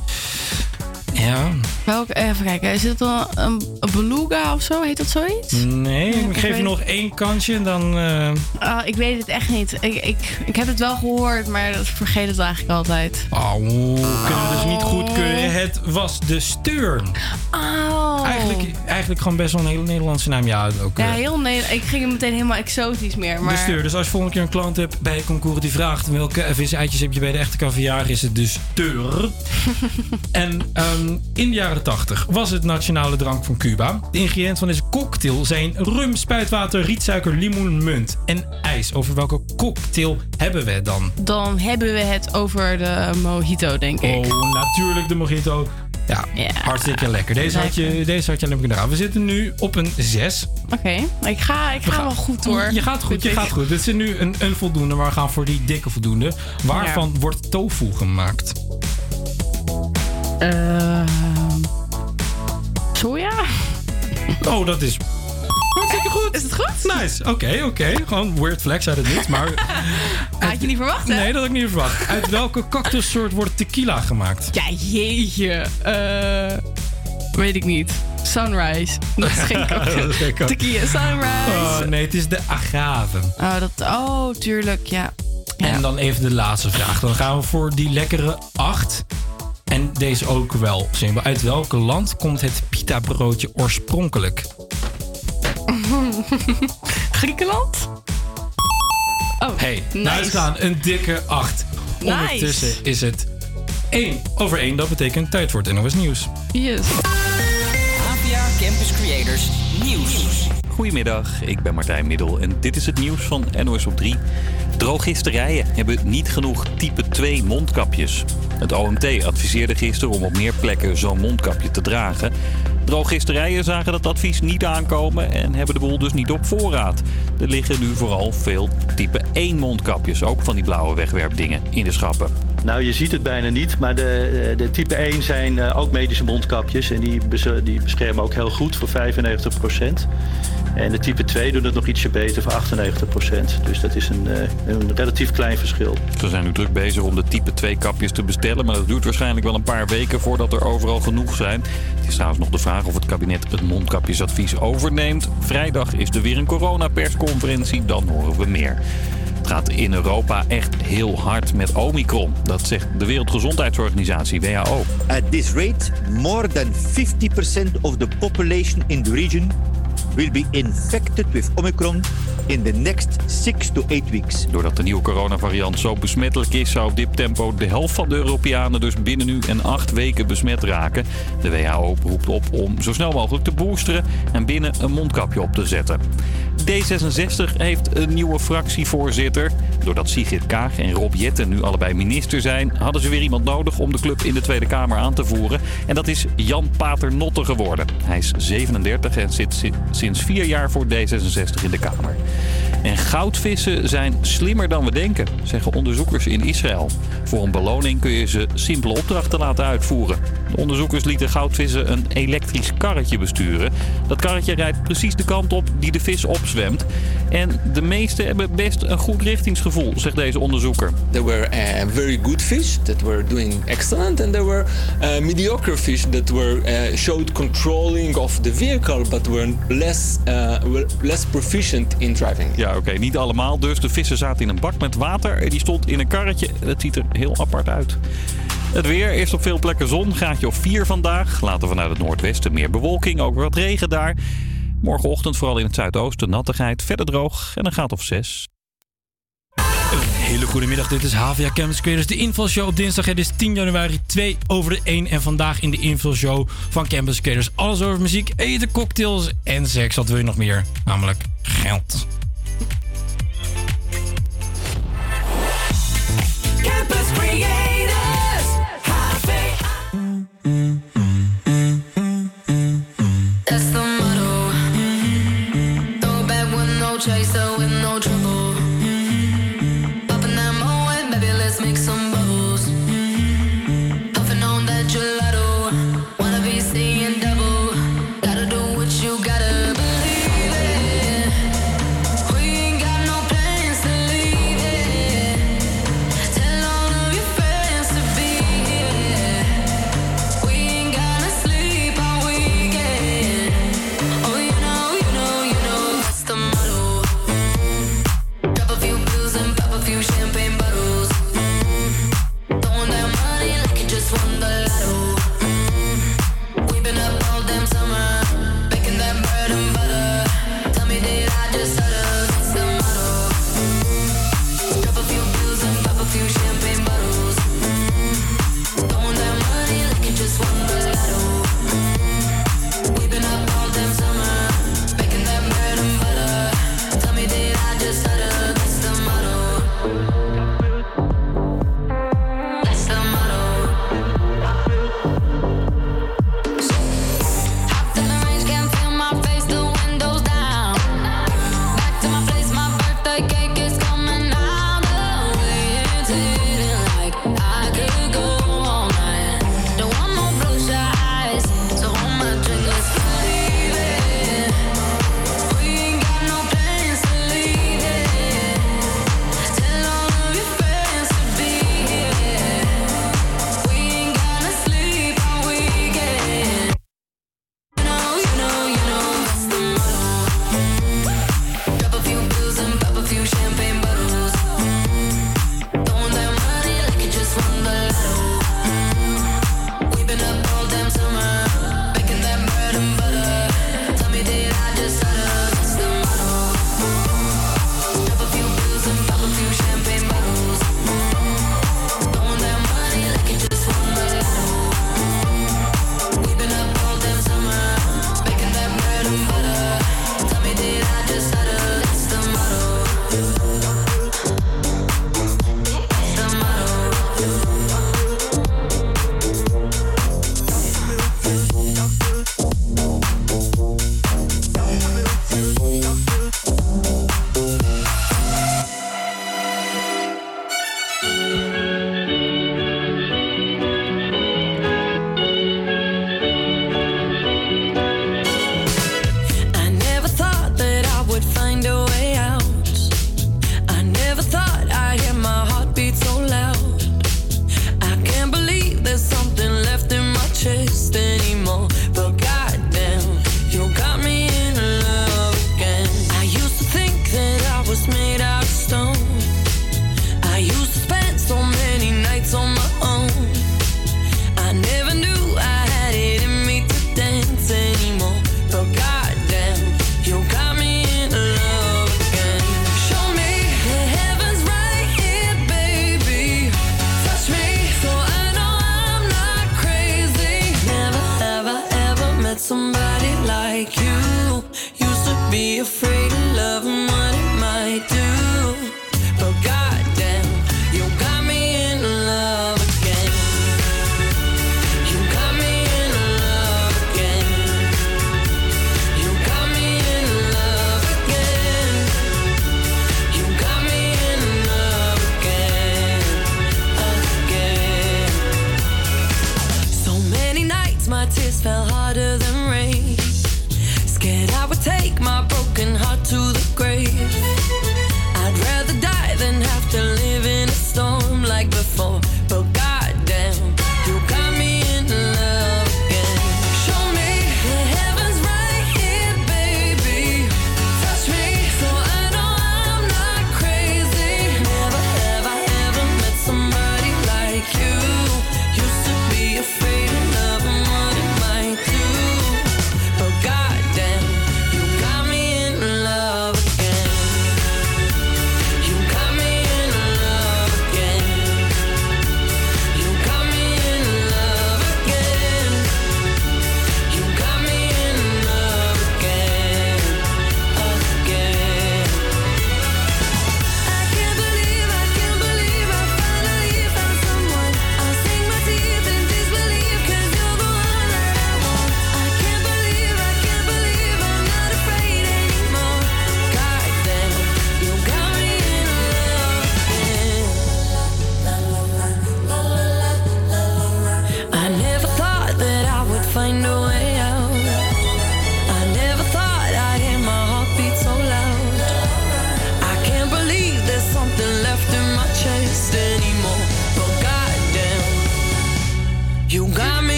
Ja,
Welke, even kijken. Is het een, een, een beluga of zo? Heet dat zoiets?
nee, ik
ik
geef je nog één kansje. Dan, eh,
Ah, ik weet het echt niet. Ik, ik, ik heb het wel gehoord, maar ik vergeet het eigenlijk altijd.
Oh, kunnen we dus niet goedkeuren. Het was de Steurn.
Oh.
Eigenlijk, eigenlijk gewoon best wel een hele Nederlandse naam. Ja, ook.
Ja,
eh,
heel nee. Ik ging meteen helemaal exotisch meer. Maar...
De steur. Dus als je volgende keer een klant hebt bij een concours die vraagt welke viseitjes heb je bij de echte caviar, is het de steur. en ehm, in de jaren 80 was het nationale drank van Cuba. De ingrediënten van deze cocktail zijn rum, spuitwater, rietsuiker, limoen, munt en ijs. Over welke cocktail hebben we het dan?
Dan hebben we het over de mojito, denk ik.
Oh, natuurlijk de mojito. Ja, hartstikke lekker. Deze had, je, deze had je alleen maar raden. We zitten nu op een 6.
Oké, ik ga, ik ga wel goed hoor.
Je gaat goed, je gaat goed. Dit is nu een, een voldoende, maar we gaan voor die dikke voldoende. Waarvan wordt tofu gemaakt?
Ehm soja?
Oh, dat is hartstikke goed.
Is het goed?
Nice. Oké, oké. Gewoon weird flex uit het niet, maar...
Had je niet verwacht, hè?
Nee, dat had ik niet verwacht. Uit welke cactussoort wordt tequila gemaakt?
Ja, jeetje. Eh weet ik niet. Sunrise. Dat is geen
Dat is geen
cactus.
cactus.
Tequila sunrise.
Oh, nee, het is de agave.
Oh, dat, oh, tuurlijk, ja.
En dan even de laatste vraag. Dan gaan we voor die lekkere 8. En deze ook wel simpel. Uit welk land komt het pita broodje oorspronkelijk?
Griekenland? Oh,
Hey,
nice.
nou gaan een dikke 8.
Nice.
Ondertussen is het 1 over 1. Dat betekent tijd voor het NOS Nieuws.
Yes.
APA Campus Creators Nieuws.
Goedemiddag, ik ben Martijn Middel en dit is het nieuws van NOS op 3. Drogisterijen hebben niet genoeg type 2 mondkapjes. Het OMT adviseerde gisteren om op meer plekken zo'n mondkapje te dragen. Drogisterijen zagen dat advies niet aankomen en hebben de boel dus niet op voorraad. Er liggen nu vooral veel type 1 mondkapjes, ook van die blauwe wegwerpdingen, in de schappen.
Nou, je ziet het bijna niet, maar de, de type 1 zijn eh, ook medische mondkapjes. En die, die beschermen ook heel goed voor 95 En de type 2 doet het nog ietsje beter voor 98%. Dus dat is een, eh, een relatief klein verschil.
Ze zijn nu druk bezig om de type 2 kapjes te bestellen. Maar dat duurt waarschijnlijk wel een paar weken voordat er overal genoeg zijn. Het is trouwens nog de vraag of het kabinet het mondkapjesadvies overneemt. Vrijdag is er weer een coronapersconferentie. Dan horen we meer. Het gaat in Europa echt heel hard met Omicron. Dat zegt de Wereldgezondheidsorganisatie, WHO.
At this rate, more than 50% of the population in the region will be infected with Omicron in the next 6 to 8 weeks.
Doordat de nieuwe coronavariant zo besmettelijk is, zou op dit tempo de helft van de Europeanen dus binnen nu en acht weken besmet raken. De WHO roept op om zo snel mogelijk te boosteren en binnen een mondkapje op te zetten. D66 heeft een nieuwe fractievoorzitter. Doordat Sigrid Kaag en Rob Jetten nu allebei minister zijn, hadden ze weer iemand nodig om de club in de Tweede Kamer aan te voeren. En dat is Jan Paternotte geworden. Hij is 37 en zit sinds vier jaar voor D66 in de Kamer. En goudvissen zijn slimmer dan we denken, zeggen onderzoekers in Israël. Voor een beloning kun je ze simpele opdrachten laten uitvoeren. De onderzoekers lieten goudvissen een elektrisch karretje besturen. Dat karretje rijdt precies de kant op die de vis opzwemt. En de meesten hebben best een goed richtingsgevoel, zegt deze onderzoeker.
There were uh, very good fish that were doing excellent, and there were uh, mediocre fish that were uh, showed controlling of the vehicle, but were less uh, were less proficient in driving.
Ja, oké, niet allemaal dus. De vissen zaten in een bak met water en die stond in een karretje. Dat ziet er heel apart uit. Het weer, eerst op veel plekken zon, graadje of 4 vandaag. Later vanuit het noordwesten meer bewolking, ook wat regen daar. Morgenochtend vooral in het zuidoosten nattigheid, verder droog en een graad of 6.
Hele goede middag, dit is HVA Campus Creators, de invalshow op dinsdag. Het is 10 januari, 2 over de 1. En vandaag in de invulshow van Campus Creators alles over muziek, eten, cocktails en seks. Wat wil je nog meer? Namelijk geld.
Campus.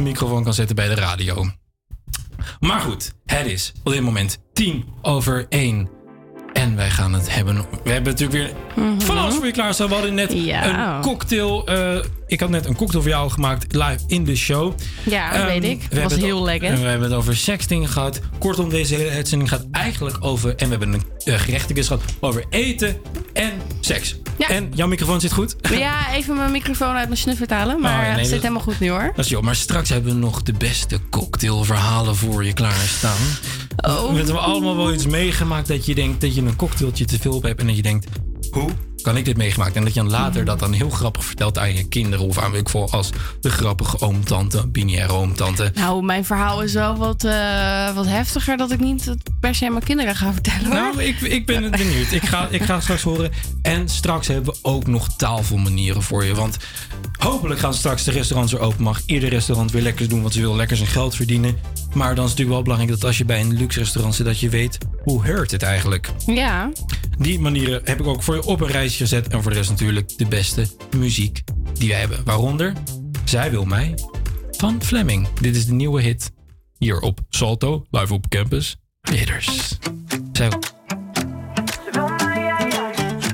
Microfoon kan zetten bij de radio. Maar goed, het is op dit moment tien over één. En wij gaan het hebben. We hebben natuurlijk weer van alles voor je klaarstaan. We hadden net
Ja.
een cocktail. eh, ik had net een cocktail voor jou gemaakt live in de show.
Ja, dat
Ehm,
weet ik.
we
was heel lekker.
En we hebben het over sexting gehad. Kortom, deze hele uitzending gaat eigenlijk over. En we hebben een uh, gerechtigheid gehad over eten en seks. En jouw microfoon zit goed.
Ja, even mijn microfoon uit mijn snuffert halen. Maar
Oh, ja, nee,
het zit helemaal goed nu hoor.
Dat is joh, maar straks hebben we nog de beste cocktailverhalen voor je klaarstaan.
Oh.
We hebben allemaal wel iets meegemaakt dat je denkt dat je een cocktailtje te veel op hebt en dat je denkt, hoe kan ik dit meegemaakt? En dat je dan later dat dan heel grappig vertelt aan je kinderen of aan ik veel als de grappige oom-tante, binaire oom-tante.
Nou, mijn verhaal is wel wat, eh, wat heftiger dat ik niet het per se aan mijn kinderen ga vertellen. Hoor.
Nou, ik, ik ben het benieuwd. Ik ga, ik ga het straks horen. En straks hebben we ook nog tafelmanieren voor je. Want hopelijk gaan straks de restaurants weer open. Mag ieder restaurant weer lekker doen wat ze wil. Lekker zijn geld verdienen. Maar dan is het natuurlijk wel belangrijk dat als je bij een luxe restaurant zit... dat je weet hoe heurt het eigenlijk.
Ja.
Die manieren heb ik ook voor je op een gezet. En voor de rest natuurlijk de beste muziek die wij hebben. Waaronder Zij Wil Mij van Fleming. Dit is de nieuwe hit hier op Salto, live op campus. Creators. Zij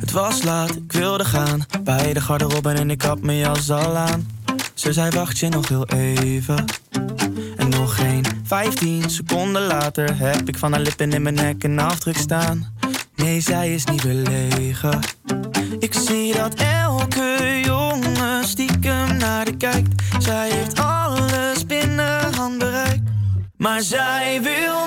Het was laat, ik wilde gaan. Bij de garderobe en ik had mijn jas al aan. Ze zei wacht je nog heel even. En nog geen 15 seconden later heb ik van haar lippen in mijn nek een afdruk staan. Nee, zij is niet belegen. Ik zie dat elke jongen stiekem naar de kijkt. Zij heeft alles binnen handbereik. Maar zij wil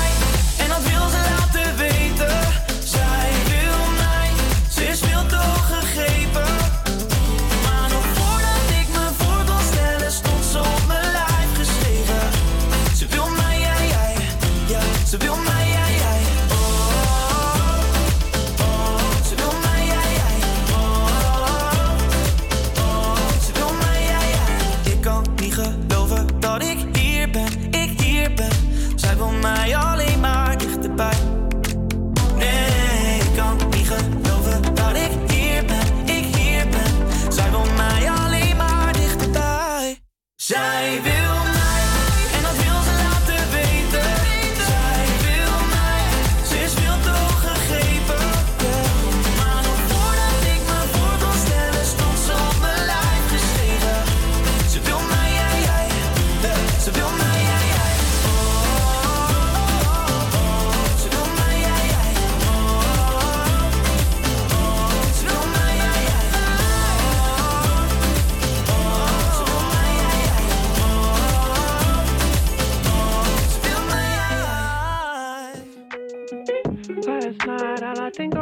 Zij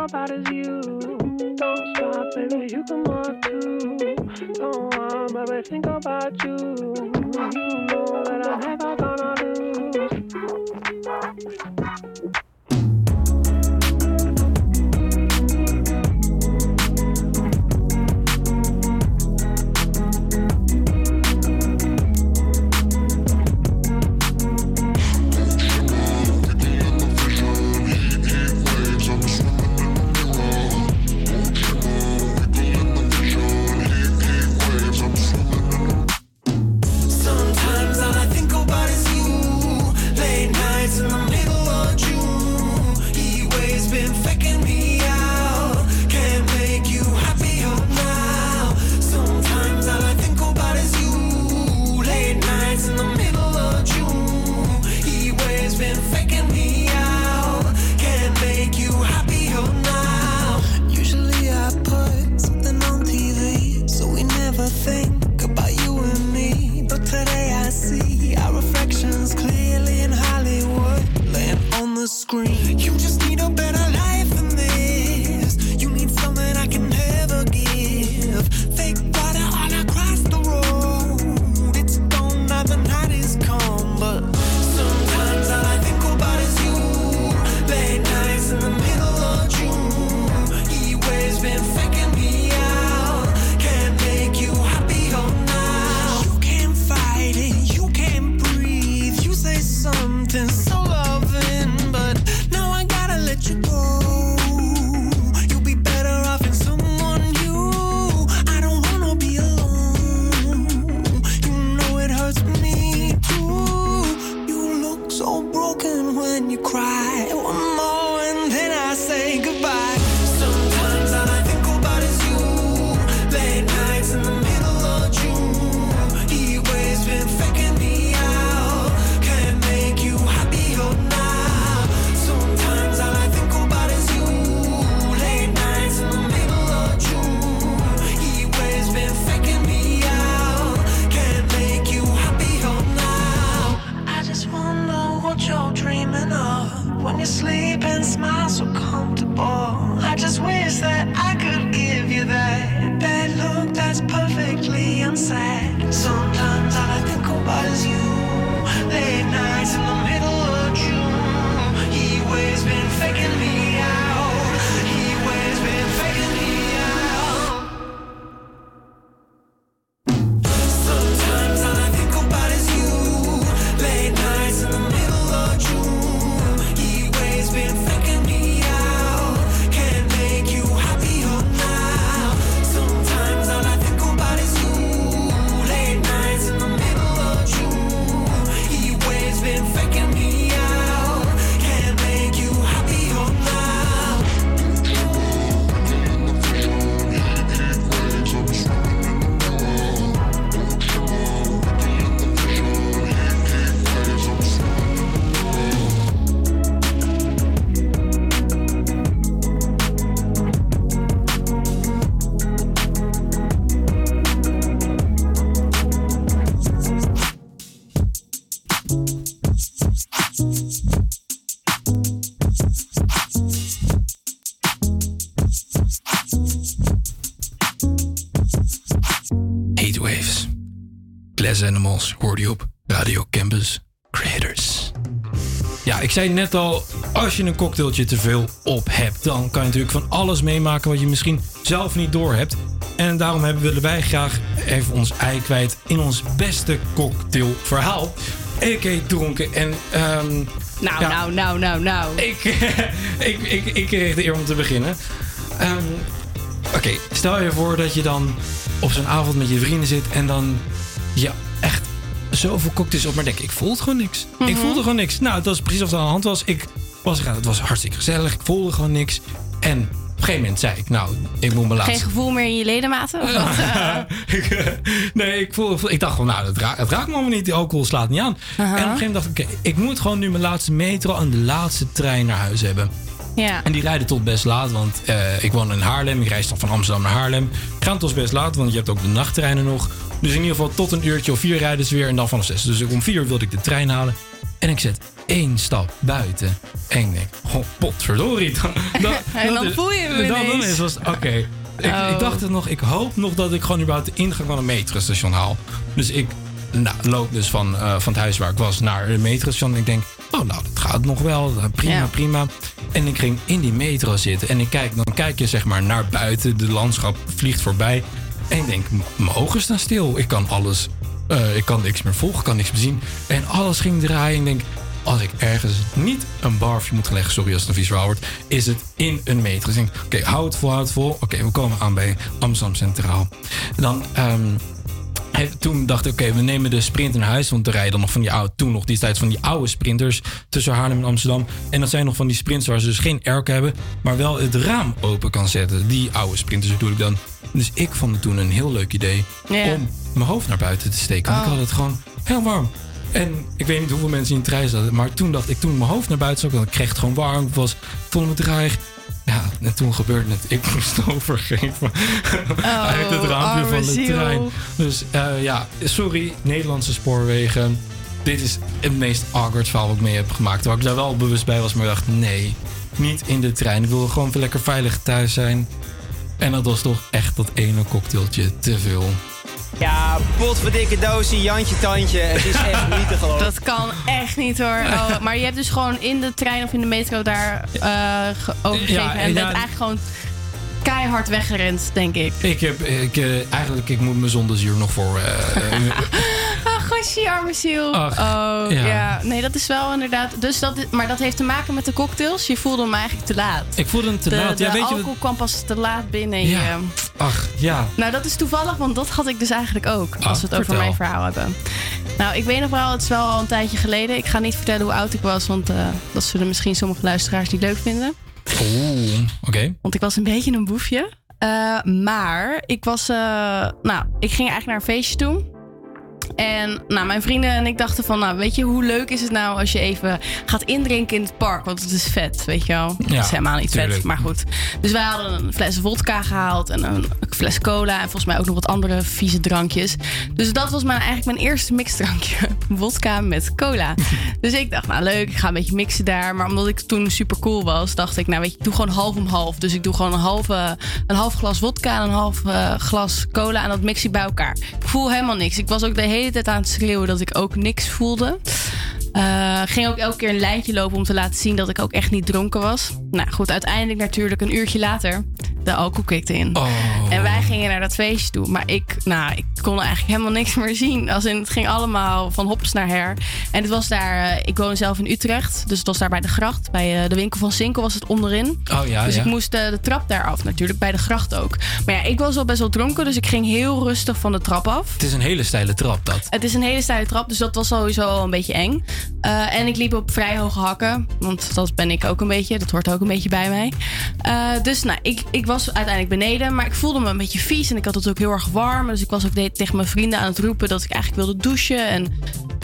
about is you. Don't stop, baby, you can walk too. Don't want, baby, think about you. You know that I'm never gonna lose.
Glass Animals hoorde je op Radio Campus Creators. Ja, ik zei net al, als je een cocktailtje te veel op hebt, dan kan je natuurlijk van alles meemaken wat je misschien zelf niet door hebt. En daarom hebben, willen wij graag even ons ei kwijt in ons beste cocktailverhaal. A.k. dronken. En, ehm,
Nou,
ja,
nou, nou, nou, nou.
Ik, ik, ik, ik kreeg de eer om te beginnen. Ehm, Oké, stel je voor dat je dan op zo'n avond met je vrienden zit en dan ja, echt zoveel cocktails op maar denk ik voelde gewoon niks. Ik
Mhm.
voelde gewoon niks. Nou, het was precies wat er aan de hand was. Ik was er, het was hartstikke gezellig. Ik voelde gewoon niks. En op een gegeven moment zei ik, nou, ik moet mijn
Geen
laatste...
gevoel meer in je ledematen? Of wat?
ik, eh, nee, ik, voel, ik dacht gewoon, nou, het raakt, het raakt me allemaal niet. Die alcohol slaat niet aan. En op een gegeven moment dacht ik, oké, ik moet gewoon nu mijn laatste metro en de laatste trein naar huis hebben.
Ja.
En die rijden tot best laat, want eh, ik woon in Haarlem. Ik reis dan van Amsterdam naar Haarlem. Gaan tot best laat, want je hebt ook de nachttreinen nog. Dus in ieder geval tot een uurtje of vier rijden ze weer en dan vanaf zes. Dus om vier uur wilde ik de trein halen. En ik zet één stap buiten. En ik denk, oh, potverdorie. Dan, dan,
En dan voel je hem
dan, dan is het, oké. Ik,
Oh.
ik dacht het nog, ik hoop nog dat ik gewoon überhaupt de ingang van een metrostation haal. Dus ik nou, loop dus van, eh, van het huis waar ik was naar het metrostation. En ik denk, oh nou, dat gaat nog wel. Eh, Prima,
Ja.
prima. En ik ging in die metro zitten. En ik kijk, dan kijk je zeg maar naar buiten. De landschap vliegt voorbij. En ik denk, mijn ogen staan stil. Ik kan alles, eh, ik kan niks meer volgen, ik kan niks meer zien. En alles ging draaien. En ik denk, als ik ergens niet een barfje moet leggen, sorry als het een verhaal wordt, is het in een metro. Dus ik denk, oké, houd het vol, houd het vol. Oké, we komen aan bij Amsterdam Centraal. En dan, ehm, toen dacht ik, oké, we nemen de sprinter naar huis. Want er rijden dan nog van die oude, toen nog die tijd van die oude sprinters tussen Haarlem en Amsterdam. En dat zijn nog van die sprinters waar ze dus geen airco hebben, maar wel het raam open kan zetten. Die oude sprinters bedoel ik dan. Dus ik vond het toen een heel leuk idee om mijn hoofd naar buiten te steken. Want
Oh.
ik had het gewoon heel warm. En ik weet niet hoeveel mensen in de trein zaten. Maar toen dacht ik, toen mijn hoofd naar buiten want ik kreeg het gewoon warm. Ik was, ik voelde me dreig. Ja, en toen gebeurde het. Ik moest overgeven uit het raampje van de
ziel.
trein. Dus eh, ja, sorry, Nederlandse spoorwegen. dit is het meest awkward verhaal wat ik mee heb gemaakt. Waar ik daar wel bewust bij was, maar dacht, nee, niet in de trein. Ik wil gewoon lekker veilig thuis zijn. En dat was toch echt dat ene cocktailtje te veel.
Ja, potverdikke doosje, Jantje Tandje. Het is echt niet te geloven.
Dat kan echt niet hoor. Oh, maar je hebt dus gewoon in de trein of in de metro daar eh, ge- overgegeven.
Ja,
en
ja.
bent eigenlijk gewoon keihard weggerend, denk ik.
Ik heb, ik, eh, eigenlijk, ik moet mijn zondezuur nog voor... eh,
gosje, arme ziel.
Ach,
oh, ja.
ja.
Nee, dat is wel inderdaad... Dus dat, maar dat heeft te maken met de cocktails. Je voelde hem eigenlijk te laat.
ik voelde hem te
de,
laat.
De
Ja, weet je
alcohol kwam pas te laat binnen. in
Ja.
je-
Ach, ja.
Nou, dat is toevallig, want dat had ik dus eigenlijk ook.
Ah,
als we het over mijn verhaal hebben. Nou, ik weet nog wel, het is wel al een tijdje geleden. Ik ga niet vertellen hoe oud ik was, want eh, dat zullen misschien sommige luisteraars niet leuk vinden.
Oeh, oké.
Want ik was een beetje een boefje. Eh, maar ik was, eh, nou, ik ging eigenlijk naar een feestje toe. En nou, mijn vrienden en ik dachten van, nou, weet je, hoe leuk is het nou als je even gaat indrinken in het park? Want het is vet, weet je wel.
Ja,
het is helemaal niet
tuurlijk.
vet, maar goed. Dus wij hadden een fles vodka gehaald en een fles cola en volgens mij ook nog wat andere vieze drankjes. Dus dat was mijn, eigenlijk mijn eerste mixdrankje. Vodka met cola. dus ik dacht, nou leuk, ik ga een beetje mixen daar. Maar omdat ik toen super cool was, dacht ik, nou weet je, ik doe gewoon half om half. Dus ik doe gewoon een, halve, een half glas vodka en een half eh, glas cola en dat mix ik bij elkaar. Ik voel helemaal niks. Ik was ook de hele tijd aan het schreeuwen dat ik ook niks voelde. Eh, ging ook elke keer een lijntje lopen om te laten zien dat ik ook echt niet dronken was. Nou goed, uiteindelijk natuurlijk een uurtje later, de alcohol kikte in. En wij gingen naar dat feestje toe. Maar ik, nou, ik kon eigenlijk helemaal niks meer zien. Als in, het ging allemaal van hops naar her. En het was daar, eh, ik woon zelf in Utrecht. Dus het was daar bij de gracht. Bij eh, de winkel van Sinkel was het onderin.
Oh ja,
dus
ja.
ik moest de trap daar af natuurlijk, bij de gracht ook. Maar ja, ik was al best wel dronken, dus ik ging heel rustig van de trap af.
Het is een hele steile trap, dat.
Het is een hele steile trap, dus dat was sowieso al een beetje eng. Eh, en ik liep op vrij hoge hakken, want dat ben ik ook een beetje. Dat hoort ook een beetje bij mij. Eh, dus nou, ik, ik was uiteindelijk beneden, maar ik voelde me een beetje vies. En ik had het ook heel erg warm. Dus ik was ook de- tegen mijn vrienden aan het roepen dat ik eigenlijk wilde douchen. En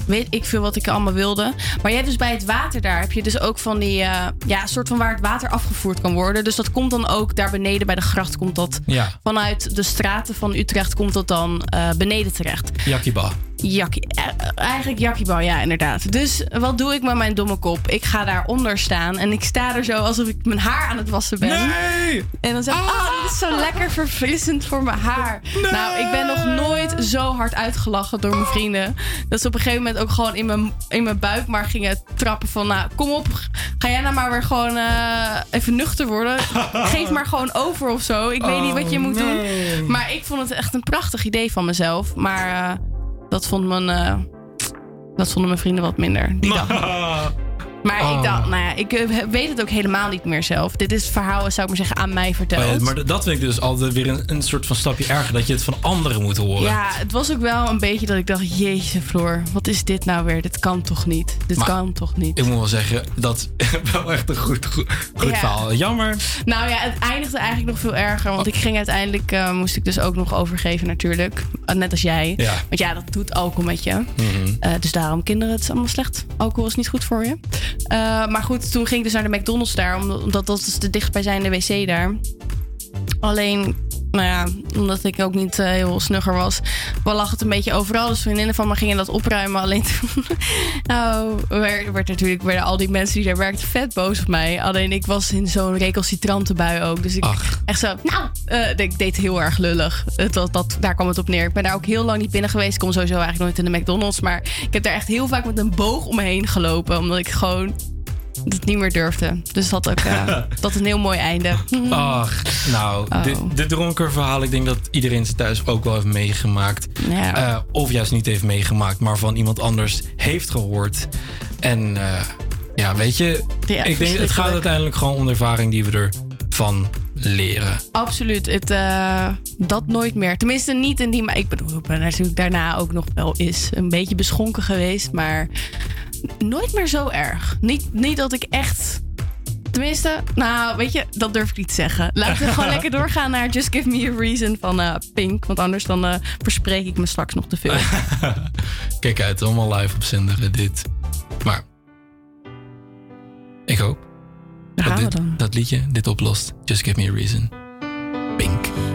weet ik veel wat ik allemaal wilde. Maar je hebt dus bij het water daar, heb je dus ook van die, eh, ja, soort van waar het water afgevoerd kan worden. Dus dat komt dan ook daar beneden bij de gracht, komt dat
Ja.
vanuit de straten van Utrecht, komt dat dan beneden terecht.
Yakiba.
Jakkie, eh, eigenlijk jakkiebal, ja, inderdaad. Dus wat doe ik met mijn domme kop? Ik ga daaronder staan en ik sta er zo alsof ik mijn haar aan het wassen ben.
Nee!
En dan zeg ik, oh, dit is zo lekker verfrissend voor mijn haar. Nou, ik ben nog nooit zo hard uitgelachen door mijn vrienden. Dat ze op een gegeven moment ook gewoon in mijn, in mijn buik maar gingen trappen van... Nou, kom op, ga jij nou maar weer gewoon eh, even nuchter worden. Geef maar gewoon over of zo. Ik weet niet wat je moet
nee.
doen. Maar ik vond het echt een prachtig idee van mezelf. Maar eh, dat vond mijn... eh, dat vonden mijn vrienden wat minder die dag. Maar
Oh.
ik dacht, nou ja, ik eh, weet het ook helemaal niet meer zelf. Dit is het verhaal, zou ik maar zeggen, aan mij verteld.
Oh ja, maar dat vind ik dus altijd weer een, een soort van stapje erger. Dat je het van anderen moet horen.
Ja, het was ook wel een beetje dat ik dacht: Jezus, Floor, wat is dit nou weer? Dit kan toch niet? Dit
Maar-
kan toch niet?
Ik moet wel zeggen, dat wel echt een goed, goed, goed
Ja.
verhaal. Jammer.
Nou ja, het eindigde eigenlijk nog veel erger. Want ik ging uiteindelijk, eh, moest ik dus ook nog overgeven natuurlijk. Eh, Net als jij.
Ja.
Want ja, dat doet alcohol met je.
Mhm.
Eh, dus daarom, kinderen, het is allemaal slecht. Alcohol is niet goed voor je. Eh, maar goed, toen ging ik dus naar de McDonald's daar. Omdat, dat is de dichtstbijzijnde wc daar. Alleen, nou ja, omdat ik ook niet eh, heel snugger was, wel lag het een beetje overal. Dus vriendinnen van me gingen dat opruimen. Alleen toen, nou, werd, werd natuurlijk, werden al die mensen die daar werkten vet boos op mij. Alleen ik was in zo'n recalcitrante bui ook. Dus ik echt zo, nou, eh, ik deed heel erg lullig. Het, dat, dat, daar kwam het op neer. Ik ben daar ook heel lang niet binnen geweest. Ik kom sowieso eigenlijk nooit in de McDonald's. Maar ik heb daar echt heel vaak met een boog om me heen gelopen. Omdat ik gewoon het niet meer durfde. Dus dat ook eh, dat een heel mooi einde.
Ach, nou,
Oh.
dit, dit dronken verhaal, ik denk dat iedereen het thuis ook wel heeft meegemaakt.
Ja.
Eh, of juist niet heeft meegemaakt, maar van iemand anders heeft gehoord. En eh, ja, weet je,
Ja,
ik denk het gaat uiteindelijk gewoon om de ervaring die we ervan leren.
Absoluut. Het, dat nooit meer. Tenminste, niet in die. Maar ik bedoel, ik ben natuurlijk daarna ook nog wel eens een beetje beschonken geweest. Maar nooit meer zo erg. Niet, niet dat ik echt. Tenminste, nou, weet je, dat durf ik niet te zeggen. Laten we gewoon lekker doorgaan naar Just Give Me a Reason van eh, Pink. Want anders dan eh, verspreek ik me straks nog te veel.
Kijk uit, allemaal live op zender dit. Maar ik hoop dat dit, dat liedje dit oplost. Just give me a reason. Pink.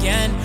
again.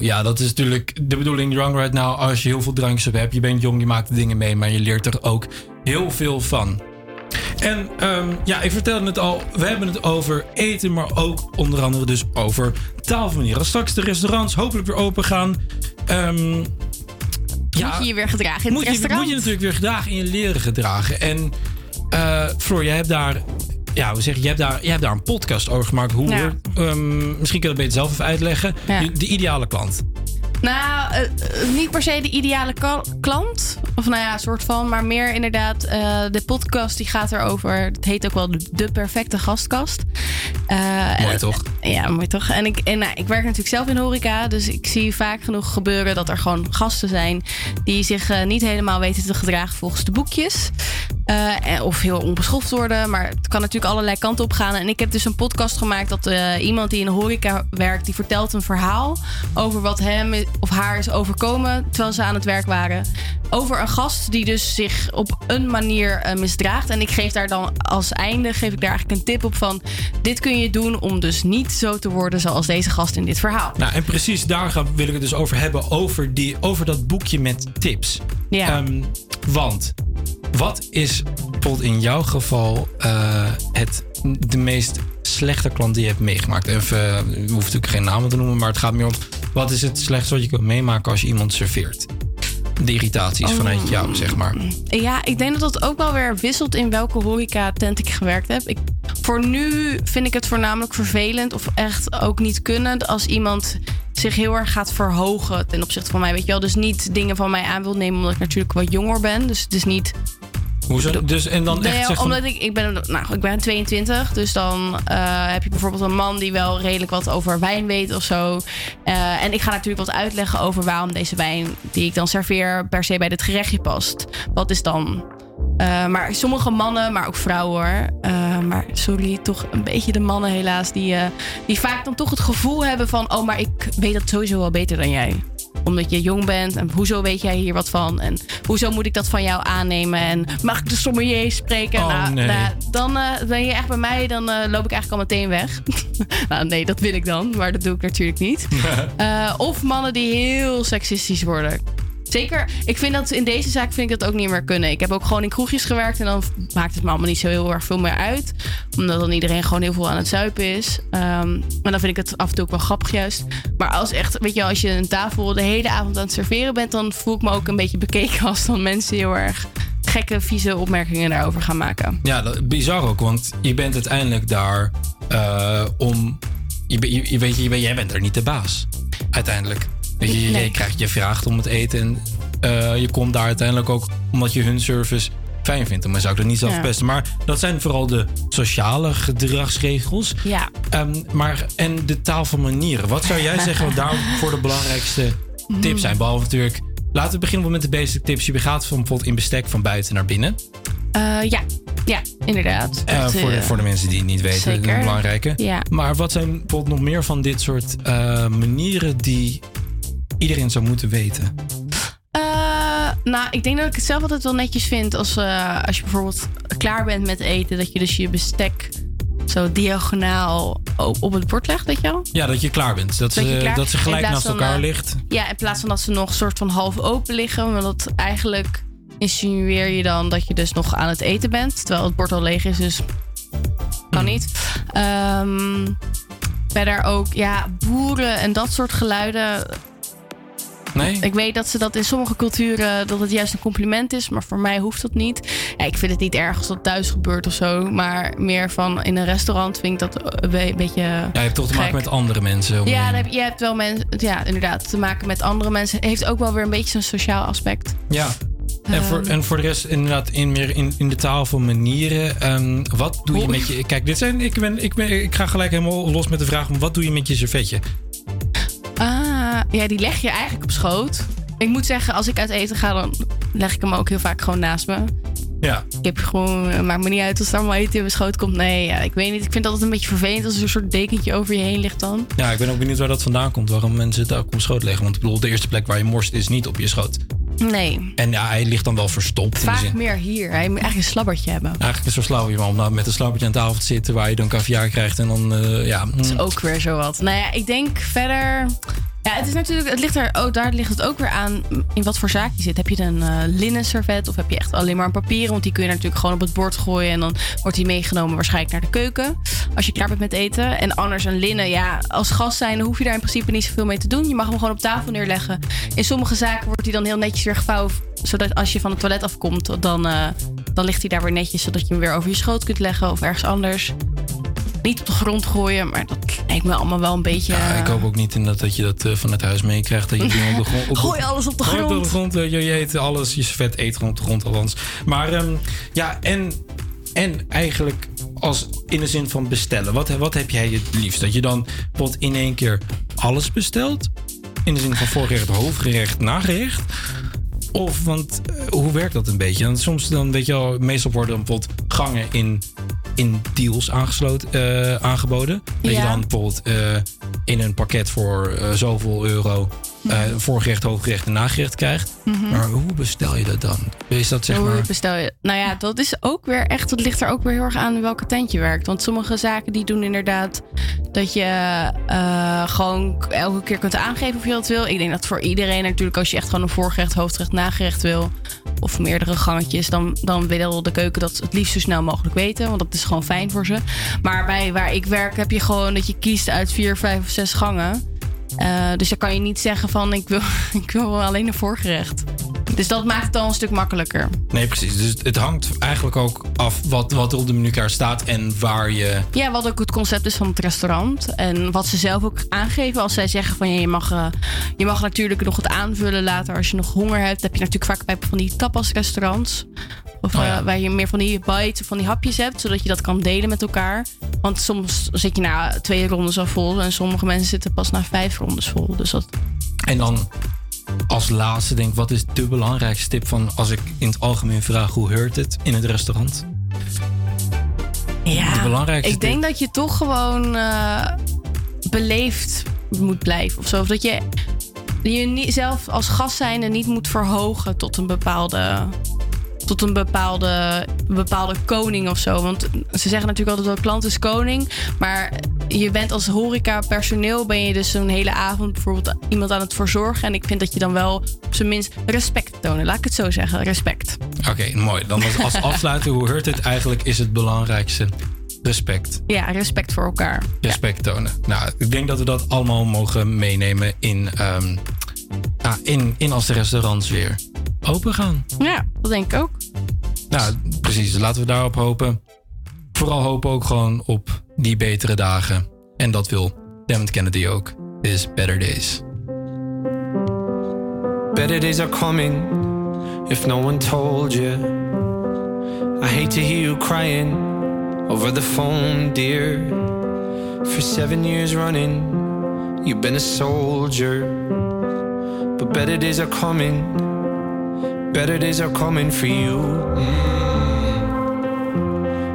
Ja, dat is natuurlijk de bedoeling. Young Right Now, als je heel veel drankjes hebt. Je bent jong, je maakt dingen mee, maar je leert er ook heel veel van. En ehm, ja, ik vertelde het al. We hebben het over eten, maar ook onder andere dus over taalmanieren. Als straks de restaurants hopelijk weer open gaan. ehm, ja,
Moet je je weer gedragen in
moet
het
je,
restaurant?
moet je natuurlijk weer gedragen en je leren gedragen. En eh Floor, jij hebt daar... Ja, we zeggen, je hebt daar, jij hebt daar een podcast over gemaakt. Hoe,
Ja.
ehm, misschien kun je dat beter zelf even uitleggen.
Ja.
De, de ideale klant.
Nou, eh, eh, niet per se de ideale klant. Of nou ja, soort van. Maar meer inderdaad, eh, de podcast die gaat erover. Het heet ook wel de, de perfecte gastkast.
Mooi
en-
toch?
Ja, mooi toch? En, ik, en nou, ik werk natuurlijk zelf in horeca. Dus ik zie vaak genoeg gebeuren dat er gewoon gasten zijn... die zich niet helemaal weten te gedragen volgens de boekjes. Of heel onbeschoft worden. Maar het kan natuurlijk allerlei kanten op gaan. En ik heb dus een podcast gemaakt dat iemand die in de horeca werkt... die vertelt een verhaal over wat hem of haar is overkomen... terwijl ze aan het werk waren. Over een gast die dus zich op een manier eh, misdraagt. En ik geef daar dan als einde geef ik daar eigenlijk een tip op van... dit kun je doen om dus niet zo te worden zoals deze gast in dit verhaal.
Nou, en precies daar gaan, wil ik het dus over hebben. Over, die, over dat boekje met tips.
Ja.
Ehm, want, wat is bijvoorbeeld in jouw geval eh, het, de meest slechte klant die je hebt meegemaakt? Even, eh, we hoeven natuurlijk geen namen te noemen, maar het gaat meer om... wat is het slechtste wat je kunt meemaken als je iemand serveert? De irritaties
Oh.
vanuit jou, zeg maar.
Ja, ik denk dat dat ook wel weer wisselt in welke horeca tent ik gewerkt heb. Ik, voor nu vind ik het voornamelijk vervelend of echt ook niet kunnen als iemand zich heel erg gaat verhogen ten opzichte van mij. Weet je wel, dus niet dingen van mij aan wil nemen omdat ik natuurlijk wat jonger ben. Dus het is niet
Hoezo? Dus, en dan
Nee,
echt zeg van-
omdat ik, ik ben, nou, ik ben 22, dus dan eh, heb je bijvoorbeeld een man die wel redelijk wat over wijn weet of zo. Eh, en ik ga natuurlijk wat uitleggen over waarom deze wijn die ik dan serveer per se bij dit gerechtje past. Wat is dan. eh, maar sommige mannen, maar ook vrouwen hoor. maar sorry, toch een beetje de mannen helaas. Die, die vaak dan toch het gevoel hebben van... oh, maar ik weet dat sowieso wel beter dan jij omdat je jong bent en hoezo weet jij hier wat van en hoezo moet ik dat van jou aannemen en mag ik de sommelier spreken?
Oh,
nou,
nee.
nou, dan eh, ben je echt bij mij, dan eh, loop ik eigenlijk al meteen weg. nou, nee, dat wil ik dan, maar dat doe ik natuurlijk niet. Eh, of mannen die heel seksistisch worden. Zeker, ik vind dat in deze zaak vind ik dat ook niet meer kunnen. Ik heb ook gewoon in kroegjes gewerkt en dan maakt het me allemaal niet zo heel erg veel meer uit. Omdat dan iedereen gewoon heel veel aan het zuipen is. Ehm, en dan vind ik het af en toe ook wel grappig juist. Maar als echt, weet je, als je een tafel de hele avond aan het serveren bent, dan voel ik me ook een beetje bekeken als dan mensen heel erg gekke, vieze opmerkingen daarover gaan maken.
Ja, dat, bizar ook, want je bent uiteindelijk daar eh, om. Je, je, weet, je, jij bent er niet de baas. Uiteindelijk. Weet je, je,
Nee.
je krijgt, je vraagt om het eten en eh, je komt daar uiteindelijk ook omdat je hun service fijn vindt. Maar zou ik dat niet zelf
Ja.
verpesten. Maar dat zijn vooral de sociale gedragsregels.
Ja.
Ehm, maar, en de taal van manieren. Wat zou jij zeggen wat daarvoor de belangrijkste tips zijn? Behalve natuurlijk. Laten we beginnen met de basic tips. Je gaat van bijvoorbeeld in bestek van buiten naar binnen.
Eh, ja, ja, inderdaad.
Eh,
Dat,
voor, de, voor de mensen die het niet weten,
zeker.
een belangrijke.
Ja.
Maar wat zijn bijvoorbeeld nog meer van dit soort manieren die iedereen zou moeten weten?
Eh, nou, ik denk dat ik het zelf altijd wel netjes vind als, eh, als je bijvoorbeeld klaar bent met eten, dat je dus je bestek zo diagonaal op, het bord legt, weet je wel?
Ja, dat je klaar bent. Dat, ze,
klaar-
dat ze gelijk naast
van,
elkaar
eh,
ligt.
Ja, in plaats van dat ze nog soort van half open liggen, want dat eigenlijk insinueer je dan dat je dus nog aan het eten bent, terwijl het bord al leeg is, dus kan niet. Ehm, verder ook, ja, boeren en dat soort geluiden.
Nee?
Ik weet dat ze dat in sommige culturen dat het juist een compliment is, maar voor mij hoeft dat niet. Ja, ik vind het niet erg als dat thuis gebeurt of zo, maar meer van in een restaurant vind ik dat een be- beetje.
Ja, je hebt toch te maken met andere mensen. om
Ja,
heen.
dan heb, je hebt wel mensen, ja, inderdaad, te maken met andere mensen. Heeft ook wel weer een beetje een sociaal aspect.
Ja. En voor,
Ehm.
en voor de rest, inderdaad, in, meer in, in de taal van manieren. ehm, wat doe je met je. Kijk, dit zijn, ik, ben, ik, ben, ik ga gelijk helemaal los met de vraag: wat doe je met je servetje?
Ah, ja, die leg je eigenlijk op schoot. Ik moet zeggen, als ik uit eten ga, dan leg ik hem ook heel vaak gewoon naast me.
Ja.
Ik heb gewoon, het maakt me niet uit als er allemaal eten in mijn schoot komt. Nee, ja, ik weet niet. Ik vind het altijd een beetje vervelend als er een soort dekentje over je heen ligt dan.
Ja, ik ben ook benieuwd waar dat vandaan komt. Waarom mensen het ook op schoot leggen. Want ik bedoel, de eerste plek waar je morst is niet op je schoot.
Nee,
En ja, hij ligt dan wel verstopt. In de
vaak
zin.
meer hier. Hij moet eigenlijk een slabbertje hebben.
Eigenlijk is het zo slauw je om nou met een slauwtje aan tafel te zitten waar je dan caviar krijgt en dan, eh, ja.
Dat is ook weer zo wat. Nou ja, ik denk verder... Ja, het is natuurlijk, het ligt er, oh, daar ligt het ook weer aan in wat voor zaak je zit. Heb je een eh linnen servet of heb je echt alleen maar een papieren? Want die kun je natuurlijk gewoon op het bord gooien en dan wordt die meegenomen waarschijnlijk naar de keuken. Als je klaar bent met eten. En anders een linnen, ja, als gast zijn hoef je daar in principe niet zoveel mee te doen. Je mag hem gewoon op tafel neerleggen. In sommige zaken wordt hij dan heel netjes weer gevouwen, zodat als je van het toilet afkomt, dan, eh, dan ligt hij daar weer netjes, zodat je hem weer over je schoot kunt leggen of ergens anders. Niet op de grond gooien, maar dat lijkt me allemaal wel een beetje.
Ja, ik hoop ook niet inderdaad dat je dat eh, van het huis meekrijgt. Dat je dingen op de grond... op-
Gooi alles op de grond.
op de grond. eh, je, je eet alles, je vet eet gewoon op de grond althans. Maar ehm, ja, en, en eigenlijk als in de zin van bestellen. Wat, wat heb jij het liefst? Dat je dan bijvoorbeeld in één keer alles bestelt? In de zin van voorgerecht, hoofdgerecht, nagerecht? Of, want eh, hoe werkt dat een beetje? Want soms dan, weet je wel, meestal worden dan bijvoorbeeld gangen in, in deals aangesloten, eh, aangeboden. Dat je dan bijvoorbeeld eh, in een pakket voor eh, zoveel euro eh, voorgerecht, hoofdgerecht en nagerecht krijgt.
Mhm.
Maar hoe bestel je dat dan? Is dat zeg
Hoe
maar...
bestel je? Nou ja, dat is ook weer echt. Het ligt er ook weer heel erg aan welke tent je werkt. Want sommige zaken die doen inderdaad dat je eh, gewoon elke keer kunt aangeven of je dat wil. Ik denk dat voor iedereen natuurlijk, als je echt gewoon een voorgerecht, hoofdgerecht, nagerecht wil. Of meerdere gangetjes, dan, dan wil de keuken dat het liefst zo snel mogelijk weten. Want dat is gewoon fijn voor ze. Maar bij waar ik werk heb je gewoon dat je kiest uit vier, vijf of zes gangen. Eh, dus dan kan je niet zeggen van ik wil, ik wil alleen een voorgerecht. Dus dat maakt het al een stuk makkelijker.
Nee, precies. Dus het hangt eigenlijk ook af wat, wat er op de menukaart staat en waar je...
Ja, wat ook het concept is van het restaurant. En wat ze zelf ook aangeven als zij zeggen van ja, je mag, eh, je mag natuurlijk nog het aanvullen later als je nog honger hebt. Heb je natuurlijk vaak bij van die tapas restaurants. Of
Oh ja.
eh, waar je meer van die bites of van die hapjes hebt, zodat je dat kan delen met elkaar. Want soms zit je na twee rondes al vol en sommige mensen zitten pas na vijf rondes vol. Dus dat,
En dan als laatste denk ik, wat is de belangrijkste tip van als ik in het algemeen vraag hoe heurt het in het restaurant?
Ja,
de belangrijkste
ik denk dat je toch gewoon eh, beleefd moet blijven of zo. Of dat je je niet, zelf als gast zijnde niet moet verhogen tot een bepaalde. Tot een bepaalde, bepaalde koning of zo. Want ze zeggen natuurlijk altijd wel klant is koning. Maar je bent als horeca personeel ben je dus een hele avond bijvoorbeeld iemand aan het verzorgen. En ik vind dat je dan wel op zijn minst respect tonen. Laat ik het zo zeggen. Respect.
Oké, mooi. Dan als, als afsluiter, hoe heurt het eigenlijk is het belangrijkste respect.
Ja, respect voor elkaar.
Respect tonen. Nou, ik denk dat we dat allemaal mogen meenemen in, ehm, ja, in, in als de restaurants weer open gaan.
Ja, dat denk ik ook.
Nou, precies. Laten we daarop hopen. Vooral hopen ook gewoon op die betere dagen. En dat wil Dammit Kennedy ook. Is Better Days.
Better days are coming if no one told you. I hate to hear you crying over the phone, dear. For seven years running, you've been a soldier. But better days are coming, better days are coming for you. Mm.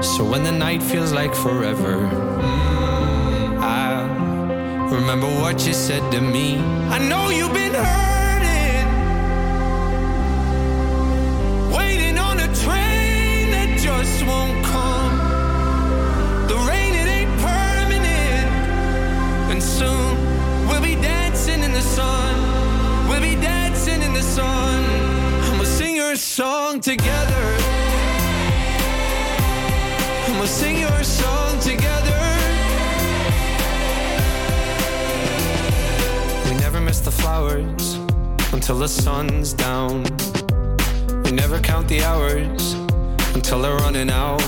So when the night feels like forever, mm, I remember what you said to me. I know you've been hurting, waiting on a train that just won't come. The rain, it ain't permanent, and soon we'll be dancing in the sun. We'll be dancing in the sun. And we'll sing your song together. And we'll sing your song together. We never miss the flowers until the sun's down. We never count the hours until they're running out.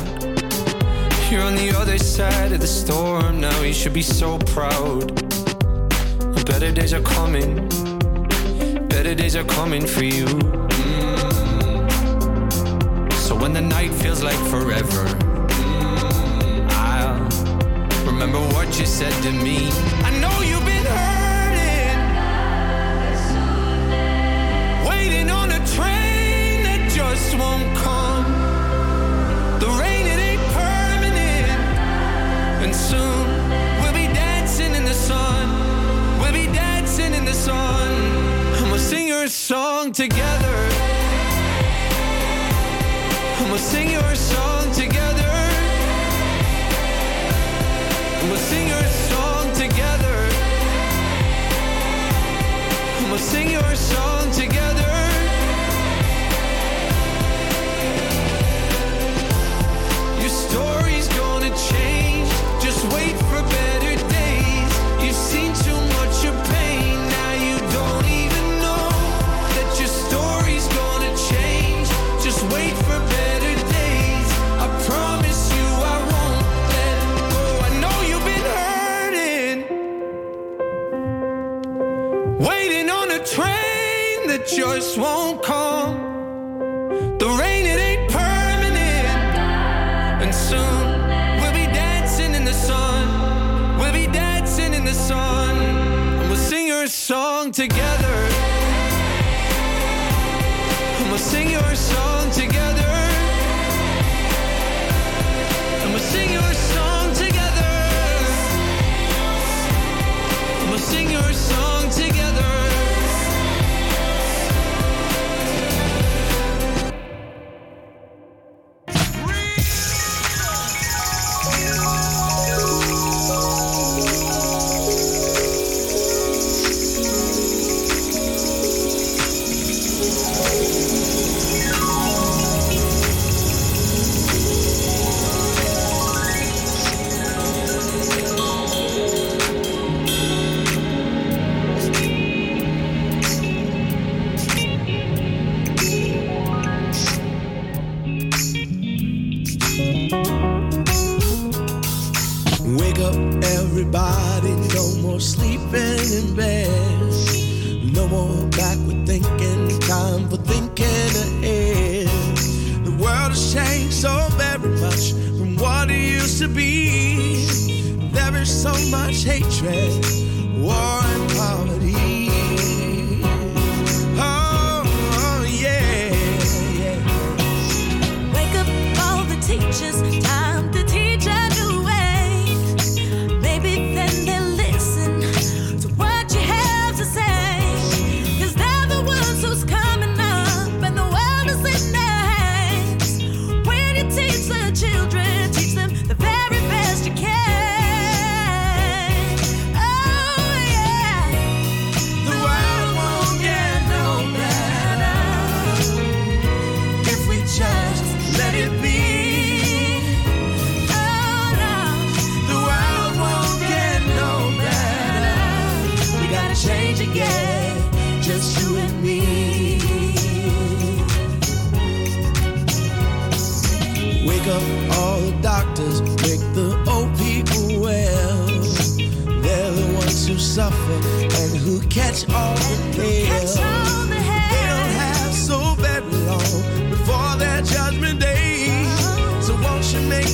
You're on the other side of the storm now. You should be so proud. Better days are coming. Better days are coming for you. Mm. So when the night feels like forever, mm, I'll remember what you said to me. together.
just won't come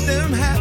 them
have